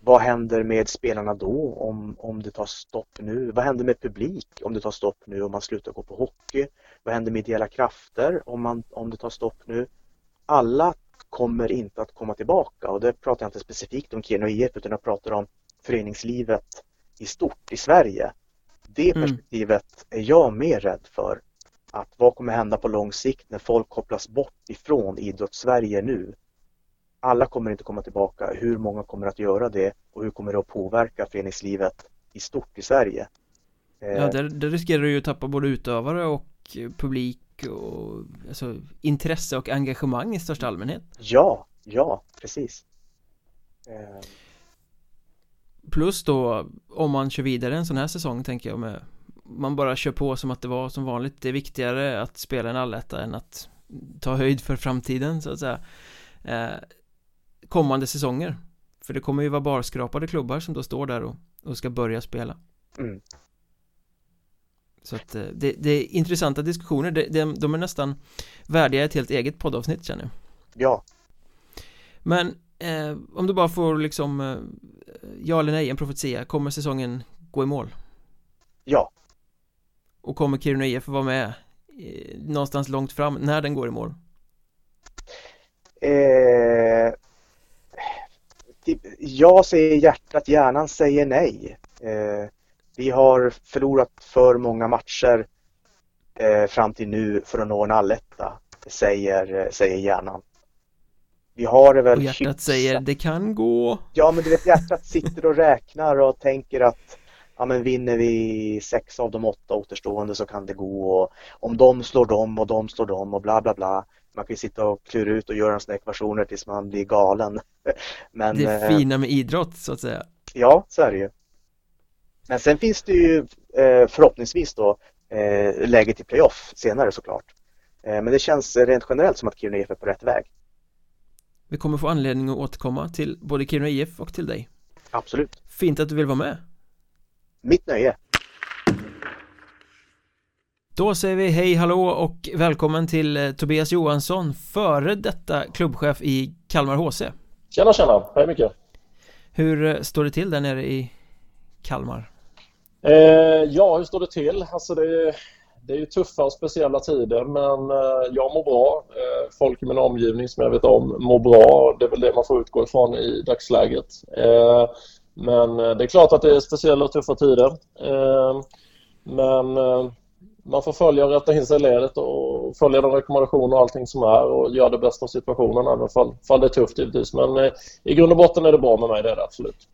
Speaker 3: Vad händer med spelarna då om, om det tar stopp nu? Vad händer med publik om det tar stopp nu och man slutar gå på hockey? Vad händer med ideella krafter om, man, om det tar stopp nu? Alla kommer inte att komma tillbaka och det pratar jag inte specifikt om Kiruna IF utan jag pratar om föreningslivet i stort i Sverige. Det mm. perspektivet är jag mer rädd för. Att vad kommer hända på lång sikt när folk kopplas bort ifrån idrottssverige nu? Alla kommer inte komma tillbaka. Hur många kommer att göra det och hur kommer det att påverka föreningslivet i stort i Sverige?
Speaker 1: Ja, eh, där, där riskerar du ju att tappa både utövare och publik och alltså, intresse och engagemang i största allmänhet.
Speaker 3: Ja, ja, precis.
Speaker 1: Eh. Plus då om man kör vidare en sån här säsong tänker jag med Man bara kör på som att det var som vanligt. Det är viktigare att spela en alletta än att ta höjd för framtiden så att säga. Eh, Kommande säsonger. För det kommer ju vara barskrapade klubbar som då står där och, och ska börja spela. Mm. Så att eh, det, det är intressanta diskussioner, det, det, de är nästan värdiga ett helt eget poddavsnitt känner jag.
Speaker 3: Ja.
Speaker 1: Men eh, om du bara får liksom eh, ja eller nej, en profetia, kommer säsongen gå i mål?
Speaker 3: Ja.
Speaker 1: Och kommer Kiruna IF vara med eh, någonstans långt fram när den går i mål?
Speaker 3: Eh, typ, jag säger hjärtat, hjärnan säger nej. Eh, vi har förlorat för många matcher eh, fram till nu för att nå en alletta, säger, säger hjärnan.
Speaker 1: Vi har det väl Och hjärtat hyfsat. säger det kan gå.
Speaker 3: Ja, men du vet hjärtat sitter och räknar och tänker att ja, men vinner vi sex av de åtta återstående så kan det gå. Och om de slår dem och de slår dem och bla bla bla. Man kan ju sitta och klura ut och göra sådana ekvationer tills man blir galen. [laughs]
Speaker 1: Men, det fina med idrott så att säga.
Speaker 3: Ja, så är det ju. Men sen finns det ju eh, förhoppningsvis då eh, läge till playoff senare såklart. Eh, men det känns rent generellt som att Kiruna IF är på rätt väg.
Speaker 1: Vi kommer få anledning att återkomma till både Kiruna IF och till dig.
Speaker 3: Absolut.
Speaker 1: Fint att du vill vara med.
Speaker 3: Mitt nöje.
Speaker 1: Då säger vi hej hallå och välkommen till Tobias Johansson, före detta klubbchef i Kalmar HC.
Speaker 4: Tjena tjena, hej mycket.
Speaker 1: Hur står det till där nere i Kalmar?
Speaker 4: Eh, ja, hur står det till? Alltså det, det är ju tuffa och speciella tider men eh, jag mår bra. Eh, folk i min omgivning som jag vet om mår bra. Det är väl det man får utgå ifrån i dagsläget. Eh, men eh, det är klart att det är speciella och tuffa tider. Eh, men eh, man får följa och rätta in sig i ledet och följa de rekommendationer och allting som är och göra det bästa av situationen även fall, fall det är tufft givetvis. Men i grund och botten är det bra med mig, det är det absolut.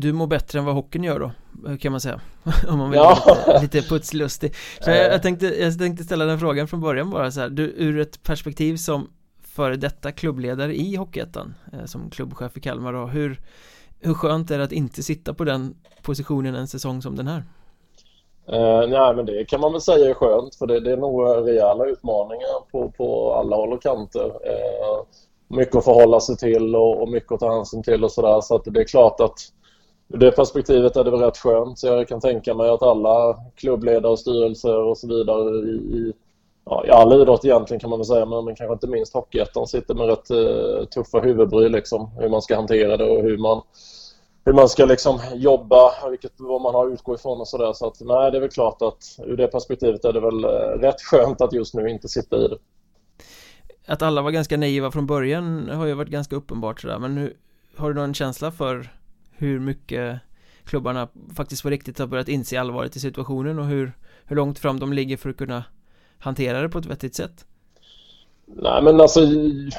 Speaker 1: Du mår bättre än vad hockeyn gör då, kan man säga. [laughs] Om man vill ja. lite, lite putslustig. Så jag, jag, tänkte, jag tänkte ställa den frågan från början bara så här, du, ur ett perspektiv som före detta klubbledare i Hockeyettan eh, Som klubbchef i Kalmar då, hur, hur skönt är det att inte sitta på den positionen en säsong som den här?
Speaker 4: Uh, nej men det kan man väl säga är skönt för det, det är nog rejäla utmaningar på, på alla håll och kanter. Uh, Mycket att förhålla sig till och, och mycket att ta hänsyn till och sådär. Så att det är klart att Ur det perspektivet är det väl rätt skönt. Så jag kan tänka mig att alla klubbledare och styrelser och så vidare i, i ja, i all idrott egentligen kan man väl säga, men, men kanske inte minst Hockeyettan sitter med rätt uh, tuffa huvudbry liksom. Hur man ska hantera det och hur man, hur man ska liksom jobba, vilket, vad man har att utgå ifrån och sådär. Så att nej, det är väl klart att ur det perspektivet är det väl eh, rätt skönt att just nu inte sitta i det.
Speaker 1: Att alla var ganska naiva från början har ju varit ganska uppenbart sådär, men nu har du någon känsla för hur mycket klubbarna faktiskt på riktigt har börjat inse allvaret i situationen och hur, hur långt fram de ligger för att kunna hantera det på ett vettigt sätt?
Speaker 4: Nej men alltså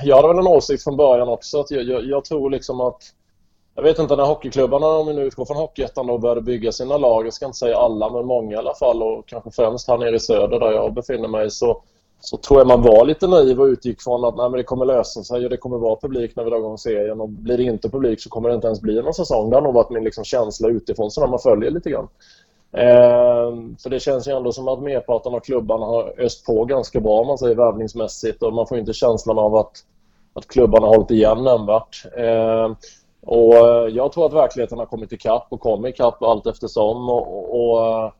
Speaker 4: jag hade väl en åsikt från början också att jag, jag, jag tror liksom att jag vet inte när hockeyklubbarna, om vi nu utgår från Hockeyettan då, började bygga sina lag, jag ska inte säga alla men många i alla fall och kanske främst här nere i söder där jag befinner mig så, så tror jag man var lite naiv och utgick från att nej, men det kommer lösa sig och det kommer vara publik när vi drar igång serien och blir det inte publik så kommer det inte ens bli någon säsong. Det har nog varit min liksom känsla utifrån så när man följer lite grann. Eh, för det känns ju ändå som att merparten av klubbarna har öst på ganska bra man säger värvningsmässigt och man får inte känslan av att, att klubbarna har hållit igen nämnvärt. Ehm, eh, och jag tror att verkligheten har kommit ikapp och kommer ikapp allt eftersom och, och och eh,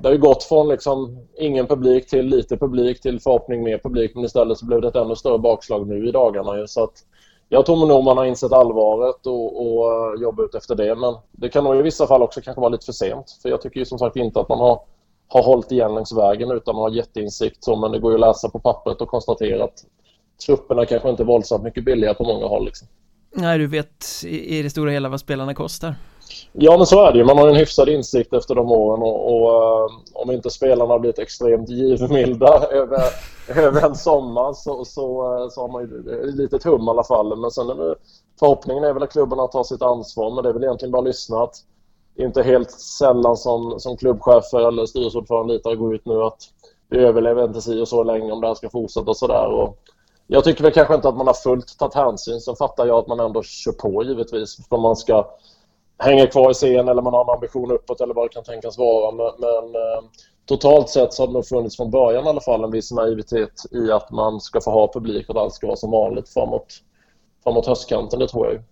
Speaker 4: det har ju gått från liksom ingen publik till lite publik till förhoppning mer publik men istället så blev det ett ännu större bakslag nu i dagarna. Så att jag tror nog man har insett allvaret och, och eh, uh, jobbat ut efter det. Men det kan nog i vissa fall också kanske vara lite för sent. För jag tycker ju som sagt inte att man har, har hållit igen längs vägen utan man har jätteinsikt. Så, men det går ju att läsa på pappret och konstatera att trupperna kanske inte är våldsamt mycket billigare på många håll. Liksom.
Speaker 1: Nej, du vet i, i det stora hela vad spelarna kostar.
Speaker 4: Ja, men så är det ju. Man har en hyfsad insikt efter de åren och, och eh, om inte spelarna har blivit extremt givmilda [laughs] över, över en sommar så, så, eh, så har man ju lite tum i alla fall. Men sen är det, förhoppningen är väl att klubbarna tar sitt ansvar, men det är väl egentligen bara lyssna att inte helt sällan som, som klubbchefer eller styrelseordförande litar går ut nu att vi överlever inte si och så länge om det här ska fortsätta och sådär. Jag tycker väl kanske inte att man har fullt tagit hänsyn. Sen fattar jag att man ändå kör på givetvis. För man ska hänger kvar i scen eller man har en ambition uppåt eller vad det kan tänkas vara. Men, men eh, totalt sett så har det nog funnits från början i alla fall en viss naivitet i att man ska få ha publik och att allt ska vara som vanligt framåt, framåt höstkanten, det tror jag ju.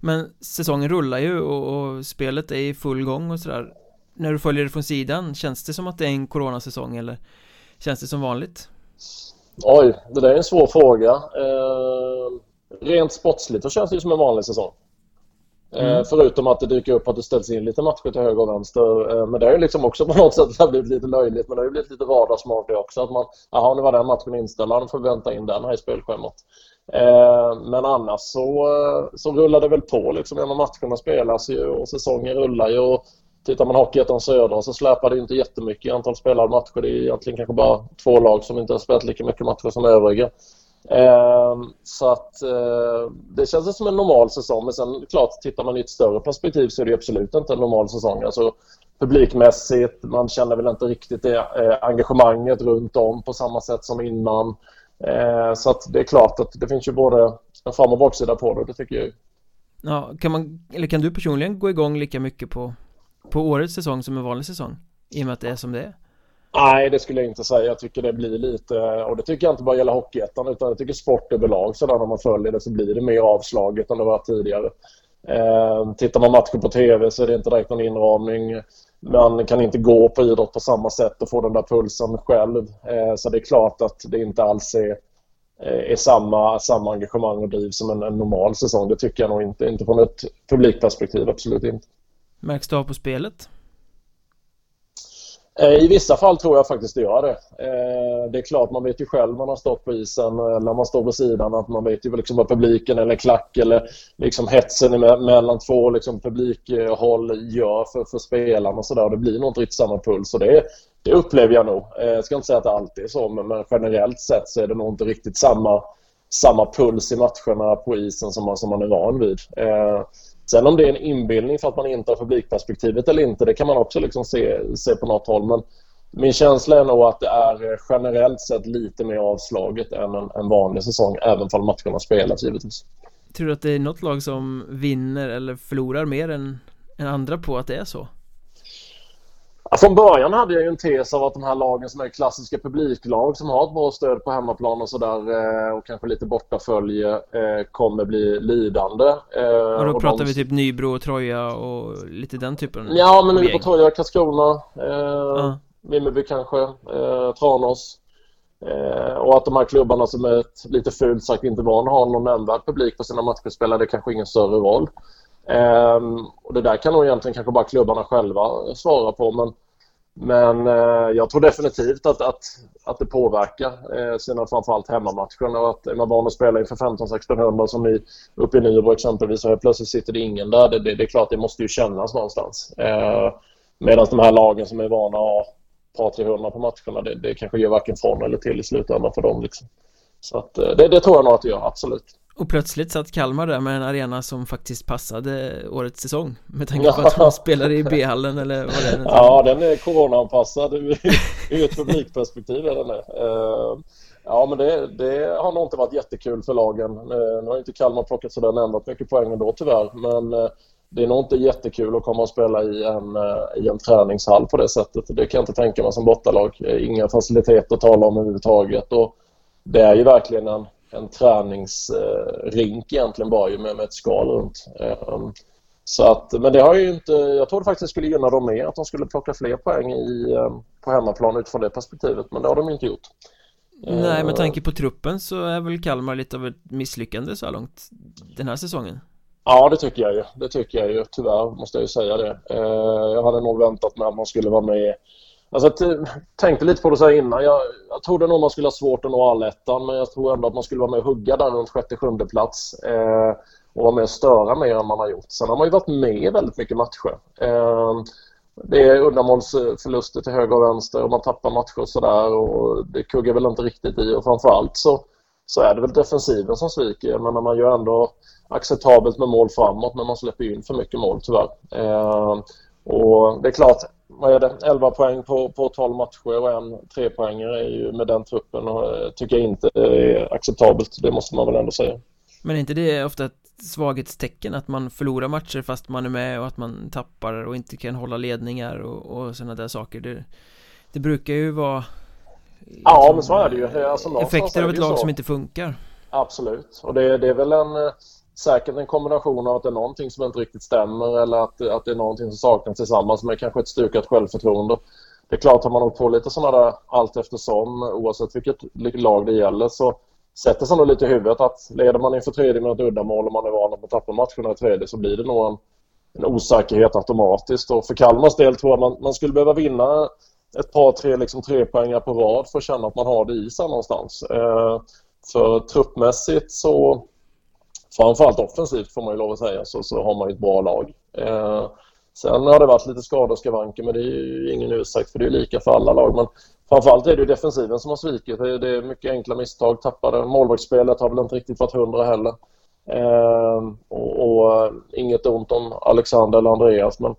Speaker 1: Men säsongen rullar ju och, och spelet är i full gång och sådär. När du följer det från sidan, känns det som att det är en coronasäsong eller känns det som vanligt?
Speaker 4: Oj, det där är en svår fråga. Eh, rent sportsligt så känns det ju som en vanlig säsong. Eh, mm. Förutom att det dyker upp att det ställs in lite matcher till höger och vänster. Eh, men det har ju liksom också [laughs] på något sätt blivit lite löjligt. Men det har ju blivit lite vardagsmat det också. Att man, jaha nu var den matchen inställd, nu får vi vänta in den här i spelschemat. Eh, men annars så, så rullar det väl på liksom. Genom matcherna spelas ju och säsongen rullar ju. Och tittar man Hockeyettan Södra så släpar det inte jättemycket i antal spelade matcher. Det är egentligen kanske bara två lag som inte har spelat lika mycket matcher som övriga. Ehm, så att eh, det känns som en normal säsong. Men sen klart, tittar man i ett större perspektiv så är det absolut inte en normal säsong. Alltså, publikmässigt, man känner väl inte riktigt det eh, engagemanget runt om på samma sätt som innan. Eh, så att det är klart att det finns ju både en fram och baksida på det, det tycker jag.
Speaker 1: Ja, kan man, eller kan du personligen gå igång lika mycket på, på årets säsong som en vanlig säsong? I och med att det är som det är?
Speaker 4: Nej, det skulle jag inte säga. Jag tycker det blir lite, och det tycker jag inte bara gäller Hockeyettan utan jag tycker sport överlag sådär när man följer det så blir det mer avslaget än det var tidigare. Eh, tittar man matcher på TV så är det inte direkt någon inramning. Man kan inte gå på idrott på samma sätt och få den där pulsen själv. Eh, så det är klart att det inte alls är, eh, är samma, samma engagemang och driv som en, en normal säsong. Det tycker jag nog inte. Inte från ett publikperspektiv, absolut inte.
Speaker 1: Märks det av på spelet?
Speaker 4: Eh, I vissa fall tror jag faktiskt det gör det. Eh, det är klart, man vet ju själv när man stått på isen eller man står på sidan att man vet ju liksom vad publiken eller klack eller liksom hetsen mellan två liksom publikhåll gör för, för spelarna och sådär. Det blir nog inte riktigt samma puls och det, det upplever jag nog. Jag ska inte säga att det alltid är så men generellt sett så är det nog inte riktigt samma, samma puls i matcherna på isen som man, som man är van vid. Sen om det är en inbildning för att man inte har publikperspektivet eller inte, det kan man också liksom se, se på något håll. Men min känsla är nog att det är eh, generellt sett lite mer avslaget än en, en vanlig säsong, även om matcherna spelas givetvis.
Speaker 1: Tror du att det är något lag som vinner eller förlorar mer än, än andra på att det är så?
Speaker 4: Från början hade jag ju en tes av att de här lagen som är klassiska publiklag som har ett bra stöd på hemmaplan och sådär eh, och kanske lite bortafölje eh, kommer bli lidande.
Speaker 1: Eh, och då och pratar de... vi typ Nybro och Troja och lite den typen?
Speaker 4: Ja, men Nybro, Troja, Karlskrona. Uh. Vimmerby kanske, eh, Tranås. Eh, och att de här klubbarna som är ett, lite fult sagt inte van har någon nämnvärd publik på sina matcher spelar det kanske ingen större roll. Eh, och det där kan nog egentligen kanske bara klubbarna själva svara på men men eh, jag tror definitivt att, att, att det påverkar eh, sina framförallt hemmamatcherna. Och att är man van att spela inför 15-1600 som i, uppe i Nybro exempelvis och plötsligt sitter det ingen där. Det, det, det, är klart, det måste ju kännas någonstans. Eh, Medan de här lagen som är vana att ha par 300 på matcherna, det, det kanske gör varken från eller till i slutändan för dem. Liksom. Så att, eh, det, det tror jag nog att det gör, absolut.
Speaker 1: Och plötsligt satt Kalmar där med en arena som faktiskt passade årets säsong Med tanke på att de spelade i B-hallen eller vad det är [laughs]
Speaker 4: Ja, den är coronaanpassad ur ett publikperspektiv är den det. Eh, ja, men det, det, har nog inte varit jättekul för lagen. Eh, nu har inte Kalmar plockat sådär nämnvärt mycket poäng ändå tyvärr, men eh, det är nog inte jättekul att komma och spela i en, i en träningshall på det sättet. Det kan jag inte tänka mig som bortalag. Inga faciliteter att tala om överhuvudtaget. Och det är ju verkligen en en träningsrink egentligen bara ju med, med ett skal runt. Ehm, så att, men det har ju inte, jag trodde faktiskt det skulle gynna dem mer att de skulle plocka fler poäng i, ehm, på hemmaplan utifrån det perspektivet men det har de inte gjort.
Speaker 1: Nej, med ehm. tanke på truppen så är väl Kalmar lite av ett misslyckande så här långt den här säsongen?
Speaker 4: Ja, det tycker jag ju. Det tycker jag ju. Tyvärr måste jag ju säga det. Jag hade nog väntat mig att man skulle vara med Alltså, jag tänkte lite på det så innan. Jag, jag trodde nog man skulle ha svårt att nå allettan men jag tror ändå att man skulle vara med och hugga där runt sjätte, sjunde plats. Eh, och vara med och störa mer än man har gjort. Sen har man ju varit med i väldigt mycket matcher. Eh, det är undanmålsförluster till höger och vänster och man tappar matcher och sådär och det kuggar väl inte riktigt i och framförallt så, så är det väl defensiven som sviker. Men man gör ändå acceptabelt med mål framåt men man släpper in för mycket mål tyvärr. Eh, och det är klart, vad är det, 11 poäng på, på 12 matcher och en trepoängare är ju med den truppen och eh, tycker jag inte är acceptabelt. Det måste man väl ändå säga.
Speaker 1: Men är inte det ofta ett svaghetstecken att man förlorar matcher fast man är med och att man tappar och inte kan hålla ledningar och, och sådana där saker? Det, det brukar ju vara
Speaker 4: liksom, Ja men så är det ju. Alltså,
Speaker 1: effekter av ett lag så. som inte funkar.
Speaker 4: Absolut. Och det, det är väl en eh, säkert en kombination av att det är någonting som inte riktigt stämmer eller att, att det är någonting som saknas tillsammans med kanske ett stukat självförtroende. Det är klart, har man åkt på lite sådana där allt eftersom oavsett vilket lag det gäller så sätter sig nog lite i huvudet att leder man inför tredje med ett uddamål och man är van att tappa matcherna i tredje så blir det nog en, en osäkerhet automatiskt. Och för Kalmars del tror jag man, man skulle behöva vinna ett par, tre liksom trepoängar på rad för att känna att man har det i sig någonstans. Eh, för truppmässigt så framförallt offensivt får man ju lov att säga så, så har man ju ett bra lag. Eh, sen har det varit lite skadeskavanker men det är ju ingen ursäkt för det är lika för alla lag. Men framförallt är det ju defensiven som har svikit. Det är, det är mycket enkla misstag, tappade. Målvaktsspelet har väl inte riktigt varit hundra heller. Eh, och, och, eh, inget ont om Alexander eller Andreas men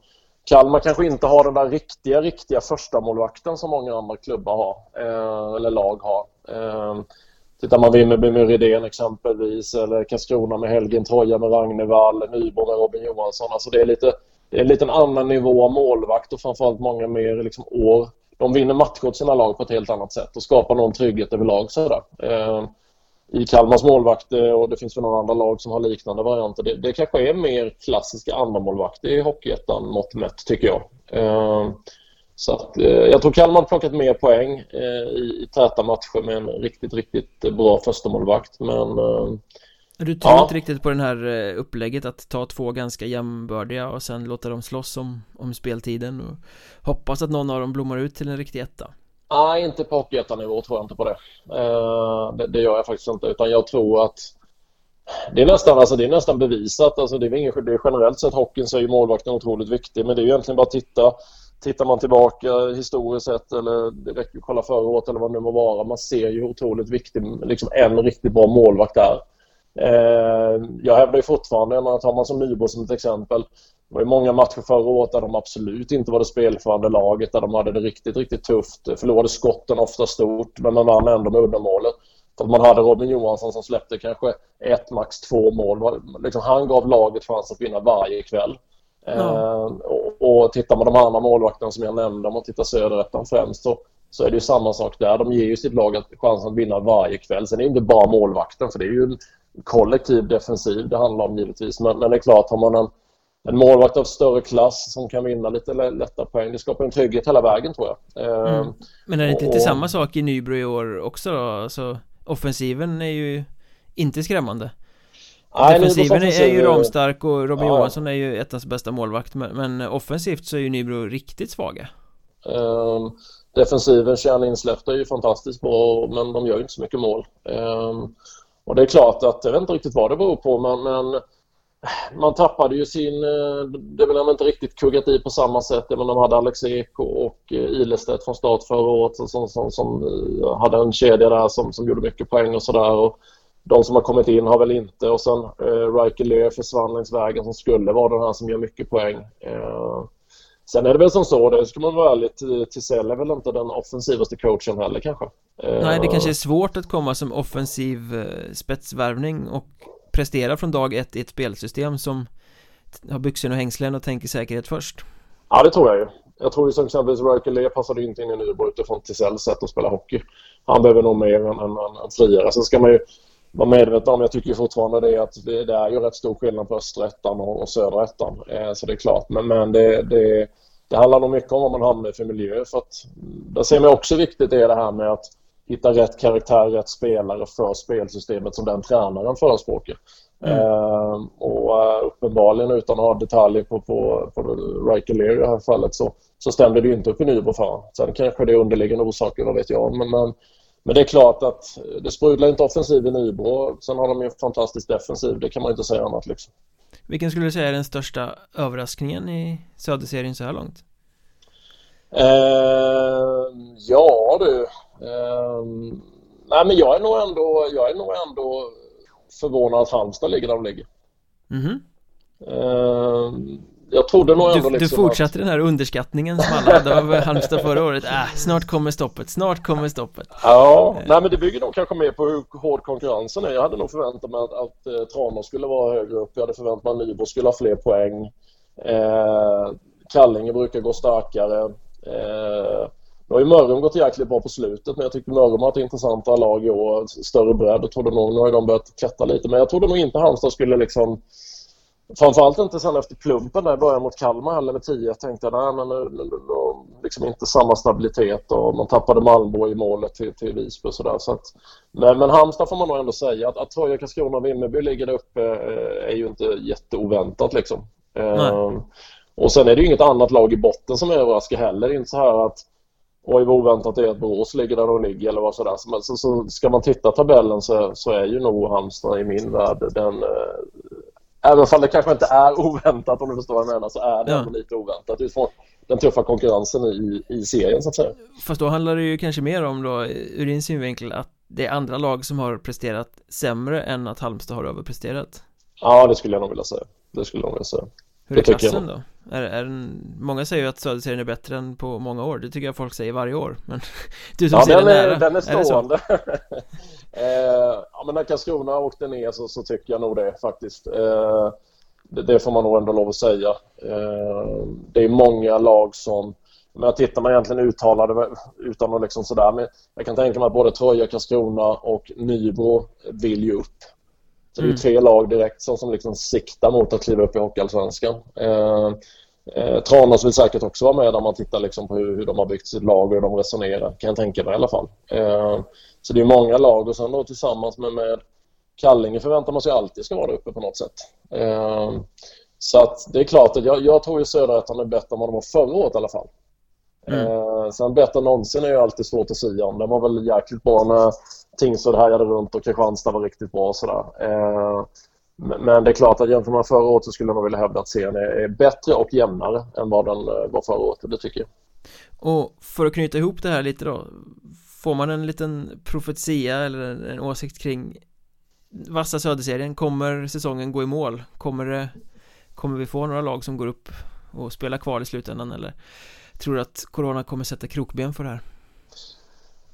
Speaker 4: Kalmar kanske inte har den där riktiga, riktiga första målvakten som många andra klubbar har. Eh, eller lag har. Eh, Tittar man Vimmerby med Rydén exempelvis eller Karlskrona med Helgen Troja med Ragnevall, Nyborg med Robin Johansson. Alltså det är lite det är en liten annan nivå av målvakt och framförallt många mer liksom år. De vinner matcher åt sina lag på ett helt annat sätt och skapar någon trygghet överlag. Sådär. Eh, I Kalmars målvakter eh, och det finns väl några andra lag som har liknande varianter. Det, det kanske är mer klassiska andra i Hockeyettan mått mätt tycker jag. Eh, så att, eh, jag tror Kalmar har plockat mer poäng eh, i, i täta matcher med en riktigt, riktigt bra förstemålvakt. Men eh,
Speaker 1: du tror ja. inte riktigt på den här eh, upplägget att ta två ganska jämnbördiga och sen låta dem slåss om, om speltiden och hoppas att någon av dem blommar ut till en riktig etta?
Speaker 4: Nej, inte på hockeyettanivå tror jag inte på det. Eh, det. det. gör jag faktiskt inte utan jag tror att det är nästan, alltså, det är nästan bevisat. Alltså, det, är ingen, det är generellt sett hockeyn så är ju målvakten otroligt viktig men det är ju egentligen bara att titta Tittar man tillbaka historiskt sett eller det räcker att kolla förra året eller vad det nu må vara. Man ser ju hur otroligt viktig liksom en riktigt bra målvakt är. Eh, jag hävdar ju fortfarande, man tar man som Nybro som ett exempel. Det var ju många matcher förra året där de absolut inte var det spelförande laget, där de hade det riktigt, riktigt tufft. Förlorade skotten ofta stort, men man vann ändå med uddamålet. För att man hade Robin Johansson som släppte kanske ett, max två mål. Liksom, han gav laget chans att vinna varje kväll. Ja. Eh, och, och tittar man de andra målvakterna som jag nämnde, om man tittar söderettan främst, så, så är det ju samma sak där. De ger ju sitt lag chansen att vinna varje kväll. Sen är det inte bara målvakten, för det är ju en kollektiv defensiv det handlar om givetvis. Men, men det är klart, har man en en målvakt av större klass som kan vinna lite lätta poäng. Det skapar en trygghet hela vägen tror jag.
Speaker 1: Eh, mm. Men är det inte, och, samma sak i Nybro i år också då? Alltså, offensiven är ju inte skrämmande. Nej, Defensiven är, är ju ramstark och Robin ja. Johansson är ju ettans bästa målvakt men, men, offensivt så är ju Nybro riktigt svaga.
Speaker 4: Um, defensiven, insläppta är ju fantastiskt bra men de gör ju inte så mycket mål. Um, och det är klart att, jag vet inte riktigt vad det beror på men, men man tappade ju sin, eh, det vill jag inte riktigt kuggat i på samma sätt. Men de hade Alex Ek och eh, Ilestedt från start förra året som, som, som eh, hade en kedja där som, som gjorde mycket poäng och sådär. De som har kommit in har väl inte och sen eh, Riker Lear försvann längs vägen som skulle vara den här som gör mycket poäng. Eh, sen är det väl som så, det ska man vara ärlig, Tisell är väl inte den offensivaste coachen heller kanske.
Speaker 1: Eh, Nej, det kanske är svårt att komma som offensiv spetsvärvning och prestera från dag ett i ett spelsystem som har byxorna och hängslen och tänker säkerhet först.
Speaker 4: Ja, det tror jag ju. Jag tror ju som exempelvis Riker Lee passade inte in i Nybro utifrån Tisells sätt att spela hockey. Han behöver nog mer än, än, än, än friare. Sen ska man ju vara medveten om, jag tycker fortfarande det, att det, det är ju rätt stor skillnad på östra ettan och, och södra ettan. Eh, så det är klart. Men, men det, det, det handlar nog mycket om vad man hamnar i för miljö. För att, där ser man också viktigt är det här med att hitta rätt karaktär, rätt spelare för spelsystemet som den tränaren förespråkar. Mm. Uh, och uh, uppenbarligen utan att ha detaljer på, på, på Riker i det här fallet så, så stämde det inte upp i Nybro för Sen kanske det är underliggande orsaker, vad vet jag. Men, men, men det är klart att det sprudlar inte offensiv i Nybro. Sen har de ju en fantastisk defensiv, det kan man inte säga annat liksom.
Speaker 1: Vilken skulle du säga är den största överraskningen i Söderserien så här långt?
Speaker 4: Uh, ja du. Um, nej men jag är nog ändå, jag är nog ändå förvånad att Halmstad ligger där de ligger. Mm -hmm. uh, jag trodde nog ändå
Speaker 1: du, liksom Du fortsatte att... den här underskattningen som alla hade av Halmstad förra året. Äh, snart kommer stoppet, snart kommer stoppet.
Speaker 4: Ja, nej men det bygger nog kanske mer på hur hård konkurrensen är. Jag hade nog förväntat mig att, att eh, Tranås skulle vara högre upp. Jag hade förväntat mig att Nybro skulle ha fler poäng. Eh, Kallinge brukar gå starkare. Eh, nu har ju Mörrum gått jäkligt bra på slutet men jag tycker Mörrum har ett intressantare lag i år, större bredd och trodde nog, nu har de börjat klättra lite men jag trodde nog inte Halmstad skulle liksom Framförallt inte sen efter plumpen där i början mot Kalmar heller med 10. Jag tänkte nej men nu, nu, nu, liksom inte samma stabilitet och man tappade Malmbo i målet till, till Visby och sådär. Så att, men, men Halmstad får man nog ändå säga att, att Troja, Karlskrona och Vimmerby ligger där uppe eh, är ju inte jätteoväntat liksom. Eh, och sen är det ju inget annat lag i botten som överraskar heller. Det är inte så här att oj vad oväntat det är att Borås ligger där de ligger eller vad sådär. Så, så, så ska man titta tabellen så, så är ju nog Halmstad i min värld den eh, Även om det kanske inte är oväntat om du förstår vad jag menar så är det ja. lite oväntat utifrån den tuffa konkurrensen i, i serien så att säga.
Speaker 1: Fast då handlar det ju kanske mer om då ur din synvinkel att det är andra lag som har presterat sämre än att Halmstad har överpresterat.
Speaker 4: Ja, det skulle jag nog vilja säga. Det skulle jag nog vilja säga.
Speaker 1: Hur är klassen då? Är, är den, många säger ju att Söderserien är bättre än på många år Det tycker jag folk säger varje år Men [laughs] du som
Speaker 4: ja,
Speaker 1: ser
Speaker 4: den,
Speaker 1: den nära
Speaker 4: den är stående eh, Ja men när Karlskrona åkte ner så, så tycker jag nog det faktiskt eh, det, det, får man nog ändå lov att säga eh, Det är många lag som men jag tittar man egentligen uttalade utan att liksom sådär men jag kan tänka mig att både Troja, Karlskrona och Nybro vill ju upp så det är mm. tre lag direkt som, som liksom siktar mot att kliva upp i Hockeyallsvenskan. Eh, eh, Tranås vill säkert också vara med om man tittar liksom på hur, hur, de har byggt sitt lag och hur de resonerar, kan jag tänka mig i alla fall. Eh, så det är många lag och sen då tillsammans med, med Kallinge förväntar man sig alltid ska vara där uppe på något sätt. Eh, så att det är klart att jag, jag tror ju Söderettan är bättre än vad de var förra året i alla fall. Mm. Eh, sen bättre än någonsin är ju alltid svårt att säga om. Den var väl jäkligt bra när Tingsryd härjade runt och Kristianstad var riktigt bra och sådär. Eh, men det är klart att jämför man förra året så skulle man vilja hävda att serien är bättre och jämnare än vad den eh, var förra året, det tycker jag.
Speaker 1: Och för att knyta ihop det här lite då Får man en liten profetia eller en åsikt kring Vassa Söderserien, kommer säsongen gå i mål? Kommer det Kommer vi få några lag som går upp och spelar kvar i slutändan eller Tror du att Corona kommer sätta krokben för det här?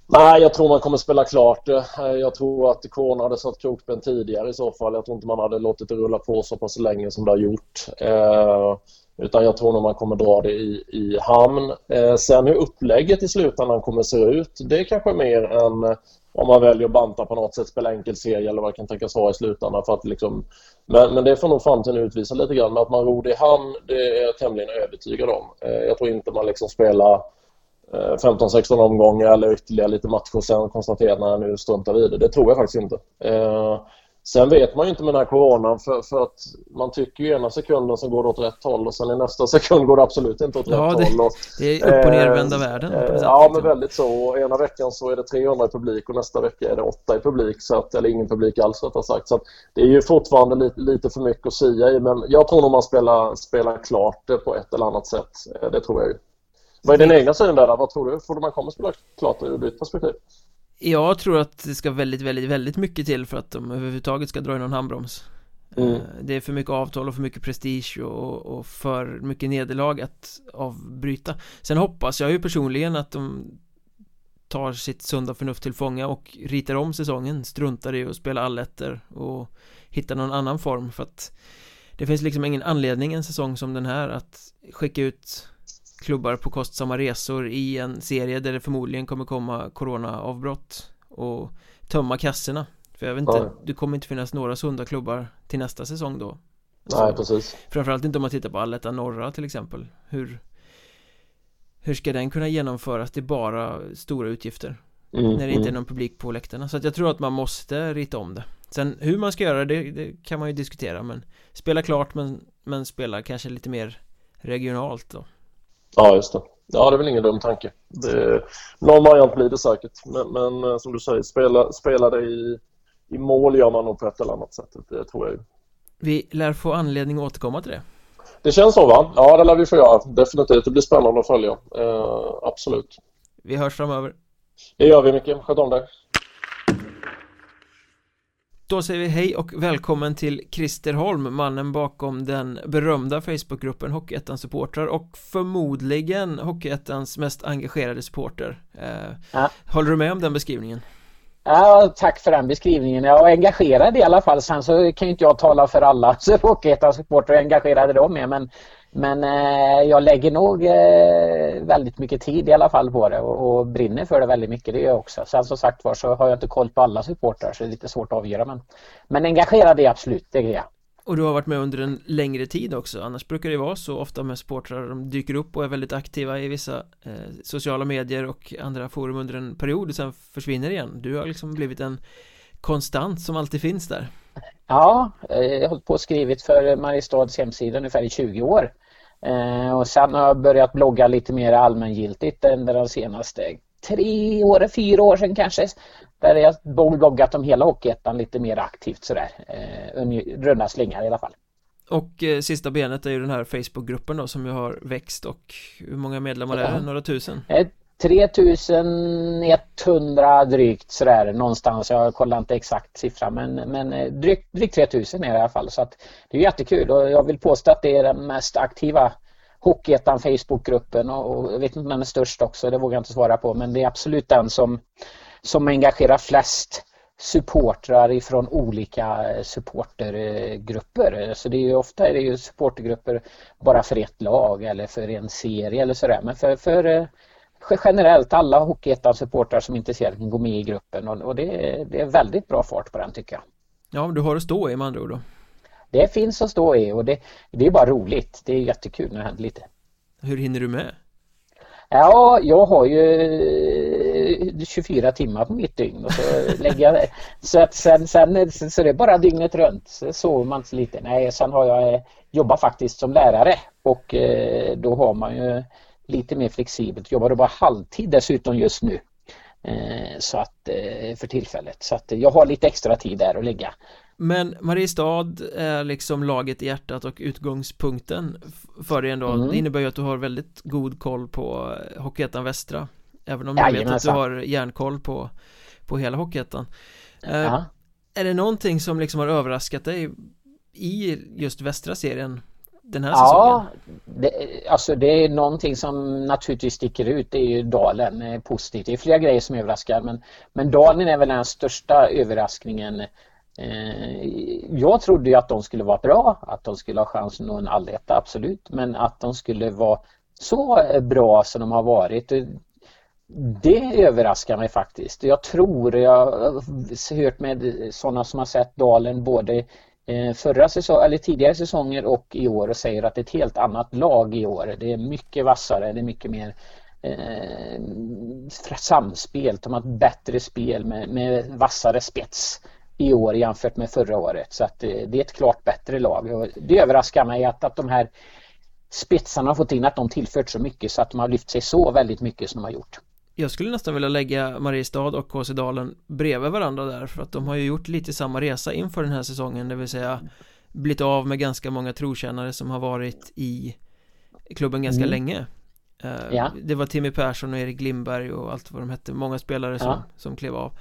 Speaker 4: Nej, jag tror man kommer spela klart det. Eh, jag tror att Corona hade satt krokben tidigare i så fall. Jag tror inte man hade låtit det rulla på så pass länge som det har gjort. Eh, utan jag tror nog man kommer dra det i, i hamn. Eh, sen hur upplägget i slutändan kommer se ut, det är kanske mer än eh, om man väljer att banta på något sätt, spela enkel serie eller vad det kan tänkas vara i slutändan. För att liksom, men, men det får nog framtiden utvisa lite grann. Men att man ror det i hamn, det är jag tämligen övertygad om. Eh, jag tror inte man liksom spelar 15-16 eh, omgångar eller ytterligare lite matcher och sen konstaterar att nu struntar vi i det. Det tror jag faktiskt inte. Eh, Sen vet man ju inte med den här coronan för, för att man tycker ju ena sekunden så går det åt rätt håll och sen i nästa [laughs] sekund går det absolut inte åt
Speaker 1: ja,
Speaker 4: rätt
Speaker 1: det,
Speaker 4: håll. Och,
Speaker 1: det är upp och nervända eh, världen.
Speaker 4: Eh, ja, men väldigt så. Och ena veckan så är det 300 i publik och nästa vecka är det 8 i publik. Så att, eller ingen publik alls rättare sagt. Så att, det är ju fortfarande lite, lite för mycket att sia i. Men jag tror nog man spelar, spelar klart det på ett eller annat säet. Eh, det tror jag ju. Vad är din egna syn där? Vad tror du? Får man komma spela klart ur ditt perspektiv?
Speaker 1: Jag tror att det ska väldigt, väldigt, väldigt mycket till för att de överhuvudtaget ska dra i någon handbroms mm. Eh, det är för mycket avtal och för mycket prestige och, och för mycket nederlag att avbryta Sen hoppas jag ju personligen att de tar sitt sunda förnuft till fånga och ritar om säsongen Struntar i att spela allettor och hittar någon annan form för att Det finns liksom ingen anledning en säsong som den här att skicka ut klubbar på kostsamma resor i en serie där det förmodligen kommer komma coronaavbrott och tömma kassorna. För jag vet inte, ja. det kommer inte finnas några sunda klubbar till nästa säsong då.
Speaker 4: Nej, precis.
Speaker 1: Framförallt inte om man tittar på Allettan Norra till exempel. Hur Hur ska den kunna genomföras? Det är bara stora utgifter. Mm, När det inte är mm. någon publik på läktarna. Så att jag tror att man måste rita om det. Sen hur man ska göra det, det kan man ju diskutera men Spela klart men, men spela kanske lite mer regionalt då
Speaker 4: Ja, just det. Ja, det är väl ingen dum tanke. Det, någon variant blir det säkert. Men, men eh, som du säger, spela, spela det i, i mål gör man nog på ett eller annat sätt. Det tror jag ju.
Speaker 1: Vi lär få anledning att återkomma till det.
Speaker 4: Det känns så va? Ja, det lär vi få göra. Definitivt. Det blir spännande att följa. Uh, absolut.
Speaker 1: Vi hörs framöver.
Speaker 4: Det gör vi mycket. Sköt om dig.
Speaker 1: Då säger vi hej och välkommen till Christer Holm, mannen bakom den berömda Facebookgruppen Hockeyettans supportrar och förmodligen Hockeyettans mest engagerade supporter. Eh, ja. Håller du med om den beskrivningen?
Speaker 5: Ja, tack för den beskrivningen. Jag är engagerad i alla fall. Sen så kan ju inte jag tala för alla [laughs] Hockeyettans supportrar och engagerade de är men men eh, jag lägger nog eh, väldigt mycket tid i alla fall på det och, och, brinner för det väldigt mycket, det gör jag också. Sen som sagt var så har jag inte koll på alla supportrar så det är lite svårt att avgöra men, men engagerad är absolut, det är jag.
Speaker 1: Och du har varit med under en längre tid också, annars brukar det vara så ofta med supportrar, de dyker upp och är väldigt aktiva i vissa eh, sociala medier och andra forum under en period och sen försvinner igen. Du har liksom blivit en konstant som alltid finns där.
Speaker 5: Ja, eh, jag har hållit på och skrivit för Mariestads hemsida ungefär i 20 år. Eh, och sen har jag börjat blogga lite mer allmängiltigt under de senaste tre år, fyra år sedan kanske. Där jag bloggat om hela Hockeyettan lite mer aktivt sådär. Eh, runda slängar i alla fall.
Speaker 1: Och eh, sista benet är ju den här Facebookgruppen då som ju har växt och hur många medlemmar är det? Några tusen?
Speaker 5: 3100 drygt sådär någonstans. Jag kollar inte exakt siffra men, men eh, drygt, drygt 3000 är det i alla fall. Så att det är jättekul och jag vill påstå att det är den mest aktiva Hockeyettan Facebookgruppen och, och jag vet inte om den är störst också, det vågar jag inte svara på men det är absolut den som, som engagerar flest supportrar ifrån olika eh, supportergrupper. Så det är ju ofta är det ju supportergrupper bara för ett lag eller för en serie eller sådär. Men för, för eh, generellt alla Hockeyettan-supportrar som är intresserade kan gå med i gruppen och, och det, är, det är väldigt bra fart på den tycker jag.
Speaker 1: Ja, du har att stå i med andra ord då?
Speaker 5: Det finns att stå i och det, det är bara roligt. Det är jättekul när det händer lite.
Speaker 1: Hur hinner du med?
Speaker 5: Ja, jag har ju 24 timmar på mitt dygn och så [laughs] lägger jag så att sen, sen så det är bara dygnet runt så sover man inte lite. Nej, sen har jag eh, jobbat faktiskt som lärare och eh, då har man ju lite mer flexibelt. Jobbar bara halvtid dessutom just nu. Eh, så att eh, för tillfället. Så att jag har lite extra tid där att lägga.
Speaker 1: Men Mariestad är liksom laget i hjärtat och utgångspunkten för dig ändå. Mm. Det innebär ju att du har väldigt god koll på Hockeyettan Västra. Även om jag vet att du har järnkoll på, på hela Hockeyettan. Eh, är det någonting som liksom har överraskat dig i just västra serien den här ja, säsongen?
Speaker 5: Det, alltså det är någonting som naturligtvis sticker ut. Det är ju Dalen är positivt. Det är flera grejer som överraskar men, men Dalen är väl den största överraskningen. Eh, jag trodde ju att de skulle vara bra, att de skulle ha chansen att nå en alletta, absolut. Men att de skulle vara så bra som de har varit. det överraskar mig faktiskt. Jag tror, jag har hört med sådana som har sett Dalen både eh, Eh, förra säsong, eller tidigare säsonger och i år och säger att det är ett helt annat lag i år. Det är mycket vassare, det är mycket mer eh, samspel, de har ett bättre spel med, med vassare spets i år jämfört med förra året. Så att det, det är ett klart bättre lag. Och det överraskar mig att, att de här spetsarna har fått in att de tillfört så mycket så att de har lyft sig så väldigt mycket som de har gjort.
Speaker 1: Jag skulle nästan vilja lägga Mariestad och KC Dalen bredvid varandra där för att de har ju gjort lite samma resa inför den här säsongen det vill säga blivit av med ganska många trotjänare som har varit i klubben ganska mm. länge uh, ja. Det var Timmy Persson och Erik Lindberg och allt vad de hette, många spelare som, ja. som klev av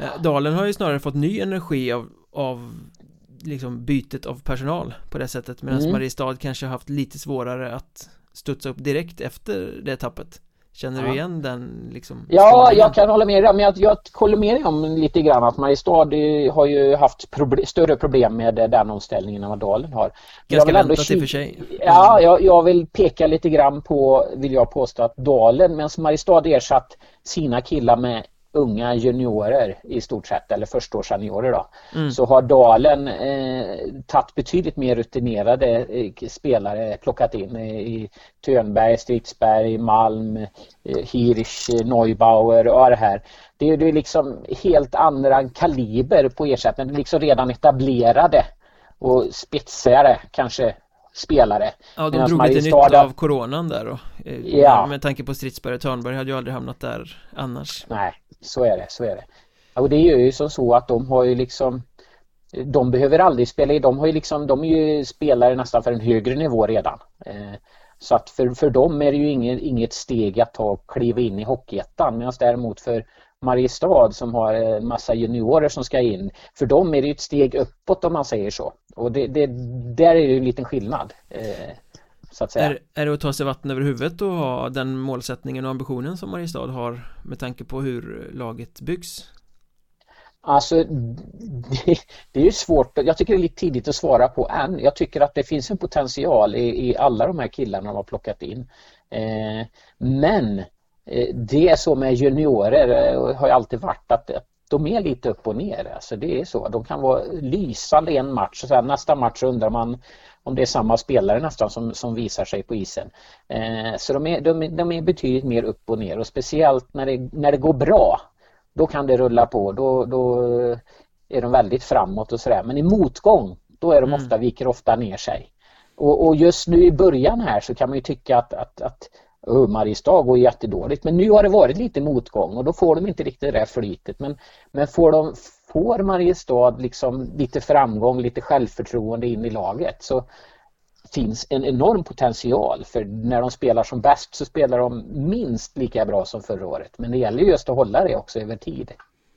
Speaker 1: uh, Dalen har ju snarare fått ny energi av, av liksom bytet av personal på det sättet medan mm. Mariestad kanske har haft lite svårare att studsa upp direkt efter det tappet Känner du igen den liksom?
Speaker 5: Ja, jag kan hålla med dig, men jag, jag håller med dig om lite grann att Mariestad har ju haft proble större problem med den omställningen än vad Dalen har.
Speaker 1: Ganska väntat i och för sig.
Speaker 5: Ja, jag, jag, vill peka lite grann på, vill jag påstå, att Dalen, medan Mariestad ersatt sina killar med unga juniorer i stort sett eller förstaårsseniorer då mm. så har Dalen eh, tagit betydligt mer rutinerade eh, spelare plockat in eh, i Tönberg, Stridsberg, Malm, eh, Hirsch, Neubauer och det här. Det är, är liksom helt andra kaliber på ersättningen, liksom redan etablerade och spetsigare kanske spelare.
Speaker 1: Ja, de drog lite nytta av coronan där då. Eh, ja. Med tanke på Stridsberg och Törnberg hade ju aldrig hamnat där annars.
Speaker 5: Nej, så är det, så är det. Och det är ju som så att de har ju liksom de behöver aldrig spela i, de har ju liksom, de är ju spelare nästan för en högre nivå redan. Eh, så att för, för dem är det ju inget, inget steg att ta och kliva in i Hockeyettan medan däremot för Mariestad som har en massa juniorer som ska in. För dem är det ett steg uppåt om man säger så. Och det, det, där är det en liten skillnad. Eh, så att säga.
Speaker 1: Är, är det att ta sig vatten över huvudet och ha den målsättningen och ambitionen som Mariestad har med tanke på hur laget byggs?
Speaker 5: Alltså det, det, är ju svårt, jag tycker det är lite tidigt att svara på än. Jag tycker att det finns en potential i, i alla de här killarna de har plockat in. Eh, men det är så med juniorer eh, har ju alltid varit att de är lite upp och ner. Alltså det är så. De kan vara lysande en match och sen nästa match undrar man om det är samma spelare nästan som, som visar sig på isen. Eh, så de är, de, de, är betydligt mer upp och ner och speciellt när det, när det går bra då kan det rulla på. Då, då är de väldigt framåt och sådär. Men i motgång då är de mm. ofta, viker ofta ner sig. Och, och, just nu i början här så kan man ju tycka att, att, att Mariestad går jättedåligt men nu har det varit lite motgång och då får de inte riktigt det där flytet men, men får, de, får Mariestad liksom lite framgång, lite självförtroende in i laget så finns en enorm potential för när de spelar som bäst så spelar de minst lika bra som förra året men det gäller just att hålla det också över tid.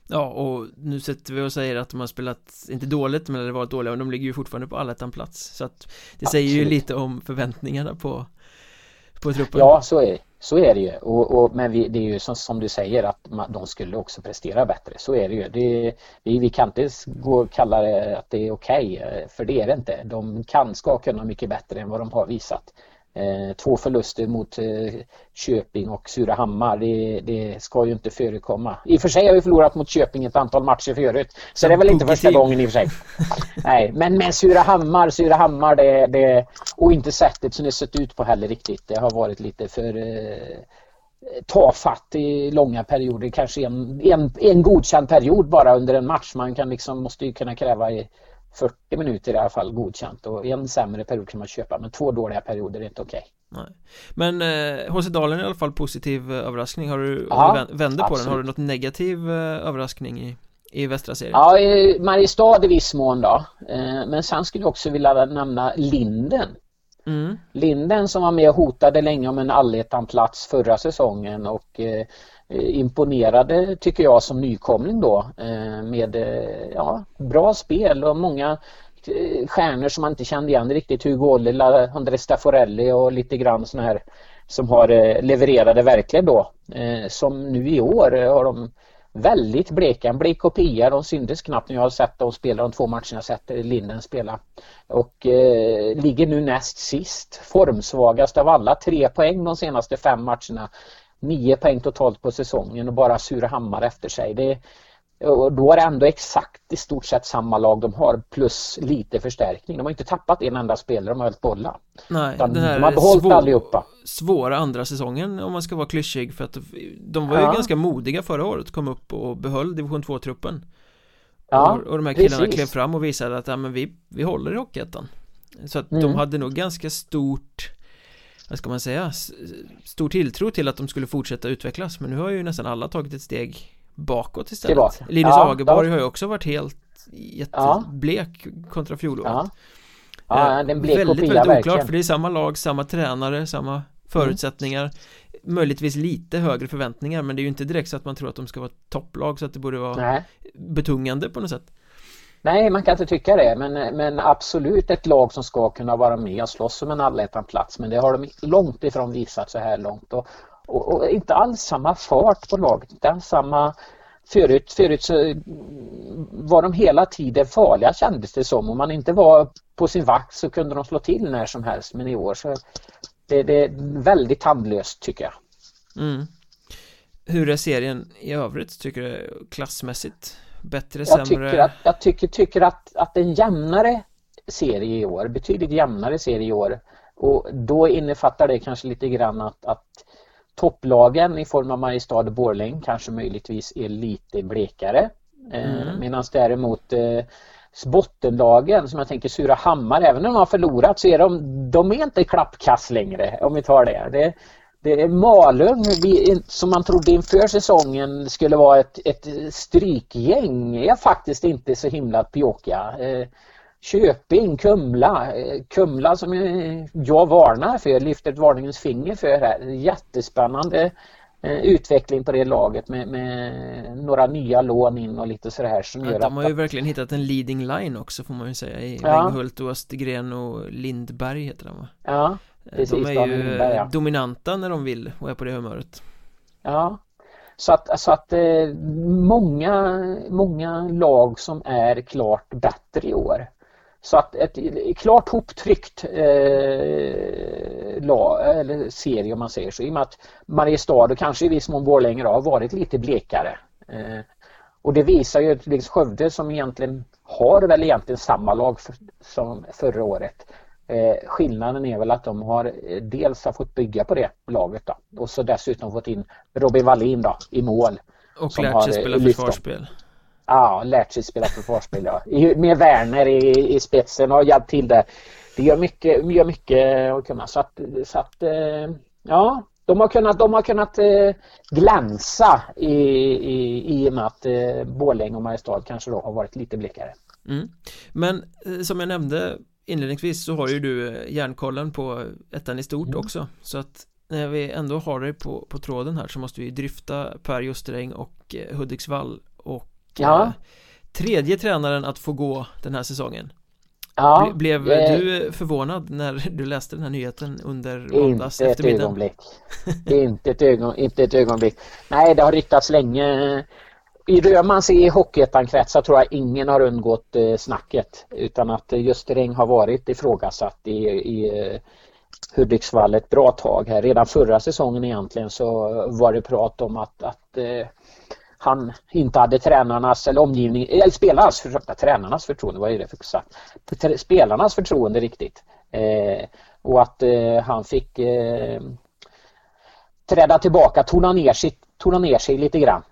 Speaker 1: Ja, och nu sätter vi och säger att de har spelat, inte dåligt, men det varit dåliga, och de ligger ju fortfarande på allettan-plats. Så att det Absolut. säger ju lite om förväntningarna på, på truppen.
Speaker 5: Ja, så är, så är det ju. Och, och men vi, det är ju som, som, du säger att man, de skulle också prestera bättre. Så är det ju. Det, vi, vi kan inte gå och kalla det att det är okej, okay, för det är det inte. De kan, ska kunna mycket bättre än vad de har visat. Eh, två förluster mot eh, Köping och Surahammar, det, det, ska ju inte förekomma. I och för sig har vi förlorat mot Köping ett antal matcher förut. Så det är väl inte första gången i och för sig. Nej, men med Surahammar, Surahammar det, det, och inte sättet som det sett ut på heller riktigt. Det har varit lite för eh, tafatt i långa perioder. Kanske en, en, en godkänd period bara under en match. Man kan liksom, måste ju kunna kräva i 40 minuter i alla fall godkänt och en sämre period kan man köpa men två dåliga perioder är inte okej.
Speaker 1: Okay. Men eh, HC Dalen är i alla fall positiv eh, överraskning. Har du, ja, om du vänder på den, har du något negativ eh, överraskning i, i västra serien?
Speaker 5: Ja, i Mariestad i viss mån då. Eh, men sen skulle jag också vilja nämna Linden. Mm. Linden som var med och hotade länge om en allettan-plats förra säsongen och eh, Eh, Eh, imponerade tycker jag som nykomling då eh, med eh, ja, bra spel och många stjärnor som man inte kände igen riktigt. Hugo Ollila, Andres Stafforelli och lite grann sådana här som har levererade verkligen då. Som nu i år har de väldigt bleka, en blek kopia. De syntes knappt när jag har sett dem spela de två matcherna jag sett Linden spela. Och eh, ligger nu näst sist, formsvagast av alla, tre poäng de senaste fem matcherna nio poäng totalt på säsongen och bara Surahammar efter sig. Det, och då är det ändå exakt i stort sett samma lag de har plus lite förstärkning. De har inte tappat en enda spelare, de har hållit bolla.
Speaker 1: Nej,
Speaker 5: Utan
Speaker 1: den här
Speaker 5: de har behållit
Speaker 1: svår,
Speaker 5: allihopa.
Speaker 1: svåra andra säsongen om man ska vara klyschig för att de var ju
Speaker 5: Ja.
Speaker 1: ganska modiga förra året, kom upp och behöll division 2-truppen.
Speaker 5: Ja,
Speaker 1: och, och de här killarna
Speaker 5: precis.
Speaker 1: klev fram och visade att ja, men vi, vi håller i Hockeyettan. Så att de
Speaker 5: Mm.
Speaker 1: hade nog ganska stort vad ska man säga, stor tilltro till att de skulle fortsätta utvecklas men nu har ju nästan alla tagit ett steg bakåt istället
Speaker 5: Tillbaka.
Speaker 1: Linus
Speaker 5: Ja,
Speaker 1: Agerborg
Speaker 5: ja.
Speaker 1: har ju också varit helt jätteblek kontra fjolåret
Speaker 5: Ja, ja
Speaker 1: Eh,
Speaker 5: den blev
Speaker 1: Väldigt,
Speaker 5: kopia
Speaker 1: väldigt oklart
Speaker 5: verkligen.
Speaker 1: för det är samma lag, samma tränare, samma förutsättningar Möjligtvis lite högre förväntningar men det är ju inte direkt så att man tror att de ska vara topplag så att det borde vara
Speaker 5: Nej.
Speaker 1: betungande på något sätt
Speaker 5: Nej, man kan inte tycka det, men, men absolut ett lag som ska kunna vara med och slåss om en allettan-plats. Men det har de långt ifrån visat så här långt. Och, och, och inte alls samma fart på laget, inte alls samma... Förut, förut så var de hela tiden farliga kändes det som. Om man inte var på sin vakt så kunde de slå till när som helst. Men i år så det, det är väldigt tandlöst tycker jag.
Speaker 1: mm. Hur är serien i övrigt tycker du klassmässigt? Bättre,
Speaker 5: Jag
Speaker 1: sämre?
Speaker 5: tycker, att, jag tycker, tycker att, att en jämnare serie i år, betydligt jämnare serie i år och då innefattar det kanske lite grann att, att topplagen i form av Mariestad och Borlänge kanske möjligtvis är lite blekare
Speaker 1: Mm.
Speaker 5: eh, medan däremot eh, bottenlagen som jag tänker Surahammar, även om de har förlorat så är de, de är inte klappkass längre om vi tar det. det det är Malung vi, som man trodde inför säsongen skulle vara ett, ett strykgäng är faktiskt inte så himla pjåkiga. Eh, Köping, Kumla, eh, Kumla som jag varnar för, lyfter ett varningens finger för här. Jättespännande eh, utveckling på det laget med, med några nya lån in och lite sådär som
Speaker 1: Ja,
Speaker 5: gör
Speaker 1: de har ju verkligen hittat en leading line också får man ju säga i
Speaker 5: Ja.
Speaker 1: Wenghult och Östergren och Lindberg heter de va?
Speaker 5: ja, Precis,
Speaker 1: de är ju
Speaker 5: Lindberg, ja.
Speaker 1: dominanta när de vill och är på det humöret
Speaker 5: Ja, så att, så att eh, många, många lag som är klart bättre i år. Så att ett klart hoptryckt eh, lag, eller serie om man säger så. I och med att Mariestad och kanske i viss mån Borlänge har varit lite blekare. Eh, och det visar ju att liksom Skövde som egentligen har väl egentligen samma lag för, som förra året. Eh, skillnaden är väl att de har eh, dels har fått bygga på det laget då, och så dessutom fått in Robin Wallin då, i mål.
Speaker 1: Och lärt sig
Speaker 5: eh,
Speaker 1: spela försvarsspel
Speaker 5: Ja, lärt sig spela försvarsspel ja. Med Werner i, i spetsen och hjälpt till där. Det gör mycket, gör mycket att kunna. Så att, så att eh, ja, de har kunnat, de har kunnat glänsa i, i, i och med att Borlänge och Mariestad kanske då har varit lite blickare.
Speaker 1: mm. Men som jag nämnde inledningsvis så har ju du eh, järnkollen på ettan i stort
Speaker 5: Mm.
Speaker 1: också Så att när vi ändå har dig på, på tråden här så måste vi dryfta Per Justeräng och eh, Hudiksvall och
Speaker 5: Ja.
Speaker 1: eh, tredje tränaren att få gå den här säsongen
Speaker 5: Ja,
Speaker 1: Ble- Blev
Speaker 5: eh,
Speaker 1: du förvånad när du läste den här nyheten under måndags
Speaker 5: Inte ett
Speaker 1: eftermiddag?
Speaker 5: ögonblick. [laughs] inte, ett ögon, inte ett ögonblick. Nej, det har ryktats länge. I Römans i Hockeyettan-kretsar tror jag ingen har undgått eh, snacket. Utan att eh, just Ring har varit ifrågasatt i, i eh, Hudiksvall ett bra tag här. Redan förra säsongen egentligen så var det prat om att, att han inte hade tränarnas eller omgivning, eller spelarnas, förlåt, tränarnas förtroende, vad är det för sagt? Spelarnas förtroende riktigt. Eh, och att eh, han fick eh, träda tillbaka, tona ner, sig, tona ner sig lite grann.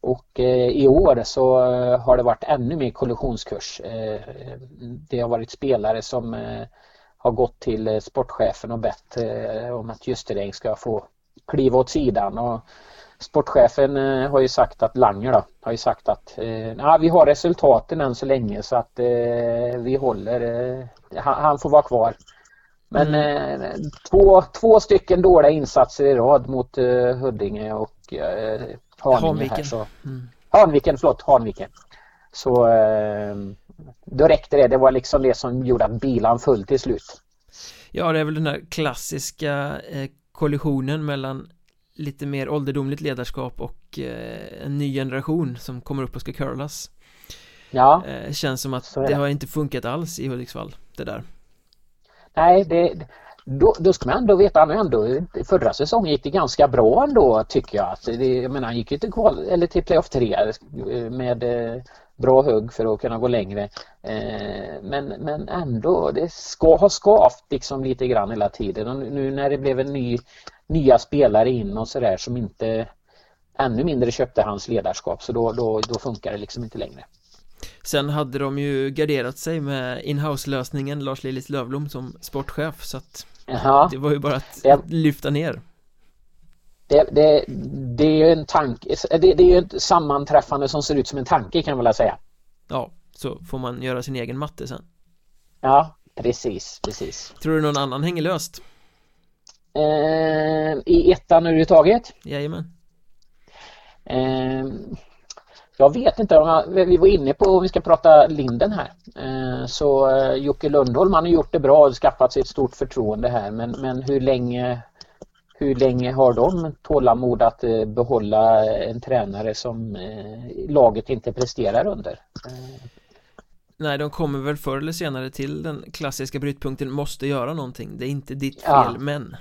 Speaker 5: Och eh, i år så eh, har det varit ännu mer kollisionskurs. Eh, det har varit spelare som har gått till sportchefen och bett om att Justeräng ska få kliva åt sidan. Och sportchefen har ju sagt att Langer då, har ju sagt att ja, vi har resultaten än så länge så att vi håller, han, får vara kvar. Men eh, två, två stycken dåliga insatser i rad mot eh, Huddinge och eh, Haninge
Speaker 1: Hanviken.
Speaker 5: här så
Speaker 1: Mm.
Speaker 5: Hanviken, förlåt, Hanviken. Så eh, då räckte det. Det var liksom det som gjorde att bilan föll till slut.
Speaker 1: Ja, det är väl den här klassiska eh, kollisionen mellan lite mer ålderdomligt ledarskap och eh, en ny generation som kommer upp och ska curlas
Speaker 5: Ja,
Speaker 1: eh, Känns som att det. har inte funkat alls i Hudiksvall, det där
Speaker 5: nej, det, då, då ska man ändå veta, han ändå, förra säsongen gick det ganska bra ändå tycker jag. Att det, jag menar, han gick ju till, kval, eller till playoff 3 eh, med eh, bra hugg för att kunna gå längre. Eh, men, men ändå, det ska ha skavt liksom lite grann hela tiden. Och nu när det blev en ny, nya spelare in och sådär som inte ännu mindre köpte hans ledarskap så då, då, då funkar det liksom inte längre.
Speaker 1: Sen hade de ju garderat sig med inhouse lösningen Lars Lillis Lövblom som sportchef så att Jaha. det var ju bara att det, lyfta ner.
Speaker 5: Det, det, det är ju en tanke, det, det är ju ett sammanträffande som ser ut som en tanke kan man väl säga.
Speaker 1: Ja, så får man göra sin egen matte sen.
Speaker 5: Ja, precis, precis.
Speaker 1: Tror du någon annan hänger löst?
Speaker 5: Eh, I ettan överhuvudtaget?
Speaker 1: Jajamän.
Speaker 5: Eh, jag vet inte, vi var inne på om vi ska prata Linden här. Eh, så eh, Jocke Lundholm han har gjort det bra och skaffat sig ett stort förtroende här men, men hur länge hur länge har de tålamod att eh, behålla en tränare som laget inte presterar under?
Speaker 1: Nej, de kommer väl förr eller senare till den klassiska brytpunkten måste göra någonting. Det är inte ditt fel, ja. men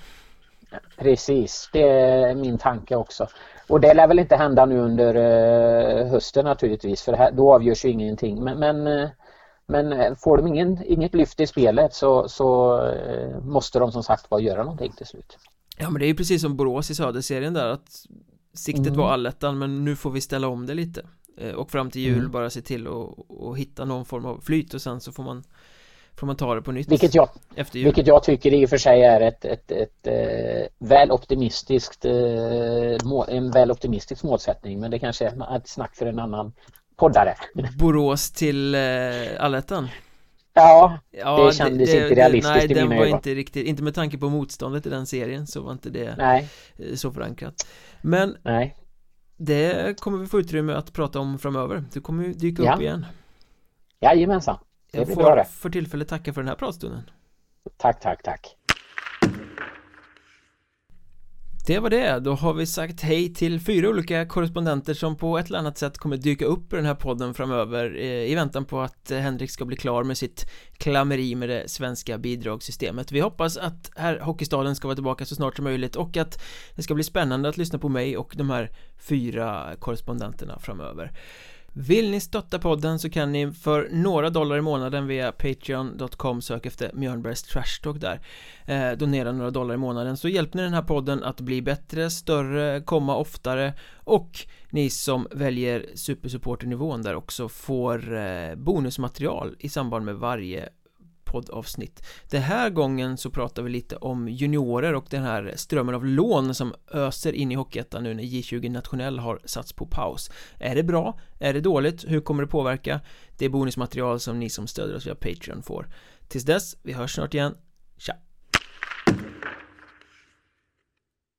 Speaker 5: Precis, det är min tanke också. Och det lär väl inte hända nu under eh, hösten naturligtvis för här, då avgörs ju ingenting. Men, men, eh, men eh, får de ingen, inget lyft i spelet så, så måste de som sagt var göra någonting till slut.
Speaker 1: Ja men det är ju precis som Borås i Söderserien där att siktet mm. var allettan men nu får vi ställa om det lite. Och fram till jul mm. bara se till att hitta någon form av flyt och sen så får man Får man ta det på nytt
Speaker 5: Vilket jag, efter jul. vilket jag tycker i och för sig är ett, ett, ett, ett eh, väl optimistiskt eh, en väl optimistisk målsättning men det kanske är ett snack för en annan poddare.
Speaker 1: Borås till eh, allettan?
Speaker 5: Ja, ja, det kändes det, inte realistiskt
Speaker 1: det, Nej,
Speaker 5: i
Speaker 1: den
Speaker 5: mina
Speaker 1: var
Speaker 5: ögon.
Speaker 1: inte riktigt, inte med tanke på motståndet i den serien så var inte det
Speaker 5: nej.
Speaker 1: Eh, så förankrat. Men
Speaker 5: nej.
Speaker 1: det kommer vi få utrymme att prata om framöver. Det kommer ju dyka
Speaker 5: ja.
Speaker 1: upp igen.
Speaker 5: Jajamensan.
Speaker 1: Jag får för tillfället tacka för den här pratstunden.
Speaker 5: Tack, tack, tack.
Speaker 1: Det var det, då har vi sagt hej till fyra olika korrespondenter som på ett eller annat sätt kommer dyka upp i den här podden framöver eh, i väntan på att Henrik ska bli klar med sitt klammeri med det svenska bidragssystemet. Vi hoppas att här Hockeystaden ska vara tillbaka så snart som möjligt och att det ska bli spännande att lyssna på mig och de här fyra korrespondenterna framöver. Vill ni stötta podden så kan ni för några dollar i månaden via Patreon.com sök efter Mjörnbergs Trash Talk där. Eh, Donera några dollar i månaden så hjälper ni den här podden att bli bättre, större, komma oftare och ni som väljer supersupporternivån där också får eh, bonusmaterial i samband med varje poddavsnitt Den här gången så pratar vi lite om juniorer och den här strömmen av lån som öser in i Hockeyettan nu när J20 Nationell har satts på paus Är det bra? Är det dåligt? Hur kommer det påverka? Det är bonusmaterial som ni som stöder oss via Patreon får Tills dess, vi hörs snart igen